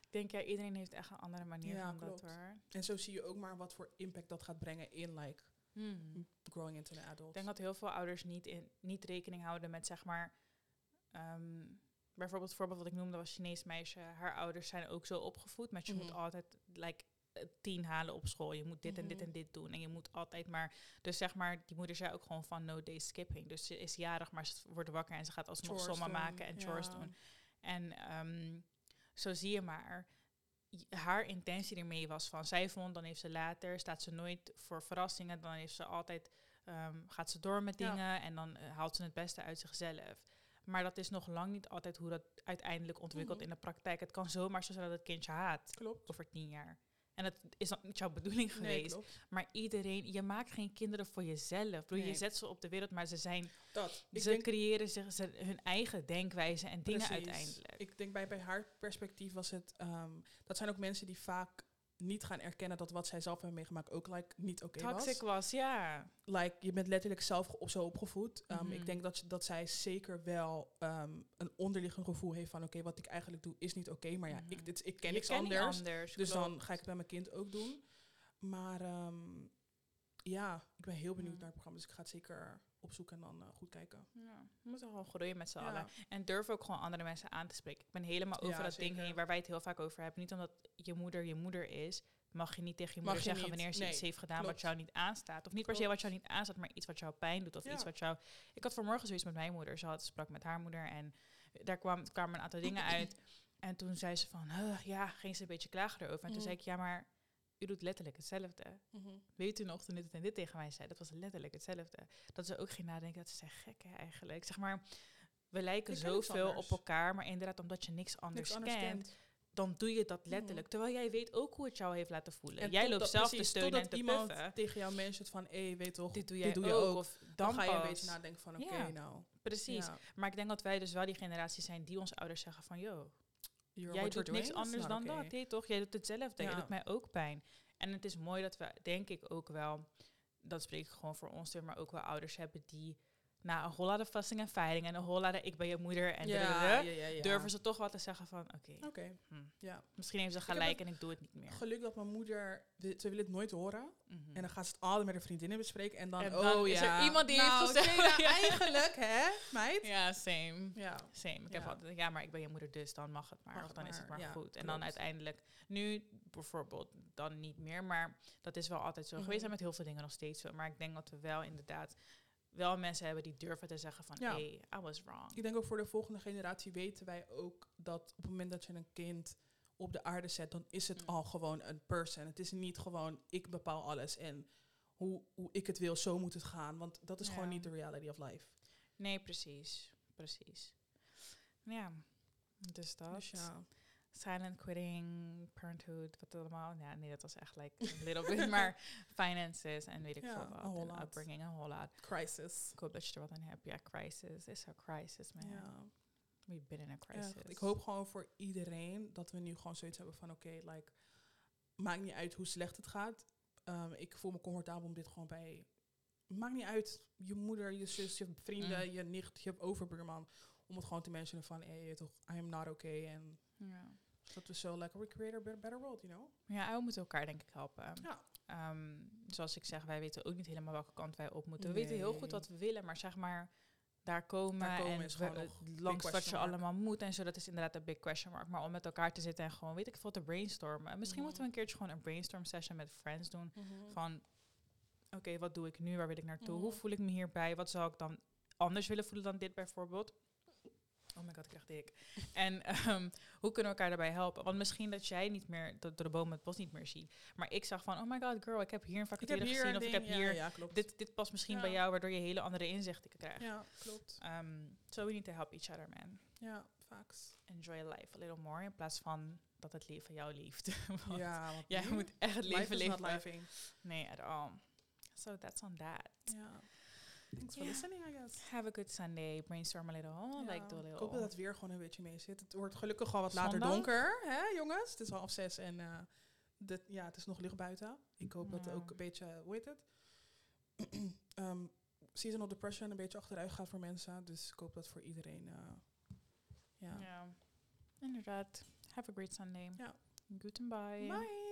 Ik denk, ja, iedereen heeft echt een andere manier van dat hoor. En zo zie je ook maar wat voor impact dat gaat brengen in like Hmm. growing into an adult. Ik denk dat heel veel ouders niet, in, niet rekening houden met zeg maar. ehm, bijvoorbeeld het voorbeeld wat ik noemde was Chinees meisje. Haar ouders zijn ook zo opgevoed. Met je moet Mhm. altijd like, tien halen op school. Je moet dit en dit Mhm. en dit doen. En je moet altijd maar. Dus zeg maar, die moeder zei ook gewoon van no day skipping. Dus ze is jarig, maar ze wordt wakker en ze gaat alsnog sommen maken en chores doen. En ehm, zo zie je maar. Haar intentie ermee was van zij vond, dan heeft ze later, staat ze nooit voor verrassingen, dan heeft ze altijd, ehm, gaat ze door met Ja. dingen en dan eh, haalt ze het beste uit zichzelf. Maar dat is nog lang niet altijd hoe dat uiteindelijk ontwikkelt Mhm. in de praktijk. Het kan zomaar zo zijn dat het kindje haat Klopt. over tien jaar. En dat is dan niet jouw bedoeling geweest. maar iedereen, je maakt geen kinderen voor jezelf. Nee. Je zet ze op de wereld, maar ze zijn, Dat. Ze denk, creëren zich ze, hun eigen denkwijze en dingen Precies. uiteindelijk. ik denk bij, bij haar perspectief was het... ehm, dat zijn ook mensen die vaak niet gaan erkennen dat wat zij zelf hebben meegemaakt ook like, niet oké Toxic was. was, ja. Like, je bent letterlijk zelf op zo opgevoed. Ehm, Mhm. Ik denk dat, dat zij zeker wel ehm, een onderliggend gevoel heeft van... oké, wat ik eigenlijk doe is niet oké, maar ja, Mhm. ik, dit, ik ken Je niks anders. anders, Dus klopt. dan ga ik het bij mijn kind ook doen. Maar ehm, ja, ik ben heel benieuwd Ja. naar het programma. Dus ik ga het zeker opzoeken en dan eh, goed kijken. Ja, we moeten gewoon groeien met z'n Ja. allen. En durf ook gewoon andere mensen aan te spreken. Ik ben helemaal over Ja, dat ding heen waar wij het heel vaak over hebben. Niet omdat je moeder je moeder is, mag je niet tegen je moeder je zeggen niet. wanneer ze Nee, iets heeft gedaan wat jou niet aanstaat. Of niet per se wat jou niet aanstaat, maar iets wat jou pijn doet. Of Ja. iets wat jou... Ik had vanmorgen zoiets met mijn moeder. Ze had sprak met haar moeder en daar kwam, kwamen een aantal dingen uit. En toen zei ze van, "Huh, ja, ging ze een beetje klagen erover. En toen Mhm. zei ik, ja, maar u doet letterlijk hetzelfde. Weet u nog toen dit en dit tegen mij zei? Dat was letterlijk hetzelfde. Dat ze ook ging nadenken, dat ze zei, gek hè, eigenlijk. Zeg maar, we lijken zoveel op elkaar, maar inderdaad, omdat je niks anders, Niks anders kent, kent. dan doe je dat letterlijk. Terwijl jij weet ook hoe het jou heeft laten voelen. En jij loopt zelf precies, te steunen en te iemand puffen. tegen jou mentioned van, hé, weet toch, Dit doe jij je ook. ook. Of dan, Dan ga je een beetje nadenken van, oké, Ja. nou. Precies. ja, Maar ik denk dat wij dus wel die generatie zijn die onze ouders zeggen van... yo, you're- jij doet niks anders dan okay. dat. Nee, toch? Jij doet hetzelfde. Je Ja. doet mij ook pijn. En het is mooi dat we, denk ik ook wel... dat spreek ik gewoon voor ons, maar ook wel ouders hebben die... na een whole lot of fussing en fighting en een whole lot of ik ben je moeder en ja, durven ze toch wel te zeggen van... oké, hm, ja. misschien heeft ze gelijk en ik doe het niet meer. Geluk dat mijn moeder, ze wil het nooit horen. Mhm. En dan gaat ze het altijd met haar vriendinnen bespreken. En dan, En dan oh is er iemand die nou, heeft gezegd- nou, Ja. eigenlijk, hè, meid? ja, same. Ja. Same. Ik heb altijd, ja, maar ik ben je moeder, dus dan mag het maar. Mag of dan is het maar, goed. En dan uiteindelijk, nu bijvoorbeeld, dan niet meer. Maar dat is wel altijd zo Mhm. geweest en met heel veel dingen nog steeds zo. Maar ik denk dat we wel inderdaad wel mensen hebben die durven te zeggen van, Ja. hey, I was wrong. Ik denk ook voor de volgende generatie weten wij ook dat op het moment dat je een kind op de aarde zet, dan is het Mm. al gewoon een person. Het is niet gewoon ik bepaal alles en hoe, hoe ik het wil, zo moet het gaan. Want dat is gewoon niet de reality of life. Nee, precies. Precies. Ja, dus dat. Dus ja. Silent quitting, parenthood, wat allemaal. Ja, nee, dat was echt like a little bit. Maar finances en weet ik veel een wat. whole En lot. upbringing, een whole lot. Crisis. Ik hoop dat je er wat aan hebt. Ja, crisis is a crisis, man. Ja. We've been in a Echt. crisis. Ik hoop gewoon voor iedereen dat we nu gewoon zoiets hebben van oké, like, maakt niet uit hoe slecht het gaat. Ehm, ik voel me comfortabel om dit gewoon bij. Maakt niet uit, je moeder, je zus, je vrienden, Mm. je nicht, je overbuurman. Om het gewoon te mentionen van, hé, toch, I am not okay. En Ja. Dat we zo, like, we create a better, world, you know? ja, we moeten elkaar denk ik helpen. Ja. Ehm, zoals ik zeg, wij weten ook niet helemaal welke kant wij op moeten. We weten heel goed wat we willen, maar zeg maar daar komen, Daar komen en is we- langs wat je mark. allemaal moet en zo, dat is inderdaad een big question mark. Maar om met elkaar te zitten en gewoon, weet ik veel, te brainstormen. En misschien Mhm. moeten we een keertje gewoon een brainstorm session met friends doen. Van, oké, wat doe ik nu? Waar wil ik naartoe? Hoe Mhm. voel ik me hierbij? Wat zou ik dan anders willen voelen dan dit bijvoorbeeld? Oh my god, ik krijg dik. en ehm, hoe kunnen we elkaar daarbij helpen? Want misschien dat jij niet meer, dat door de bomen het bos niet meer ziet. Maar ik zag van, oh my god, girl, ik heb hier een Ik vacature gezien. een Of ik heb ja, hier, ja, dit, dit past misschien bij jou, waardoor je hele andere inzichten krijgt. ja, klopt. Um, so we need to help each other, man. Ja, facts. Enjoy life a little more, in plaats van dat het leven jou lieft. Want ja, want jij moet echt het life leven leven. Nee, at all. So that's on that. Ja. Thanks for Ja. listening, I guess. Have a good Sunday. Brainstorm a little. Ja, Like do a ik little. hoop dat het weer gewoon een beetje mee zit. Het wordt gelukkig al wat later donker, hè jongens? Het is half zes en eh, ja, het is nog licht buiten. Ik hoop dat het Ja. ook een beetje, hoe heet het? Ehm, seasonal depression een beetje achteruit gaat voor mensen. Dus ik hoop dat voor iedereen, eh, ja. Ja. Inderdaad. Have a great Sunday. Ja. Goodbye. Bye!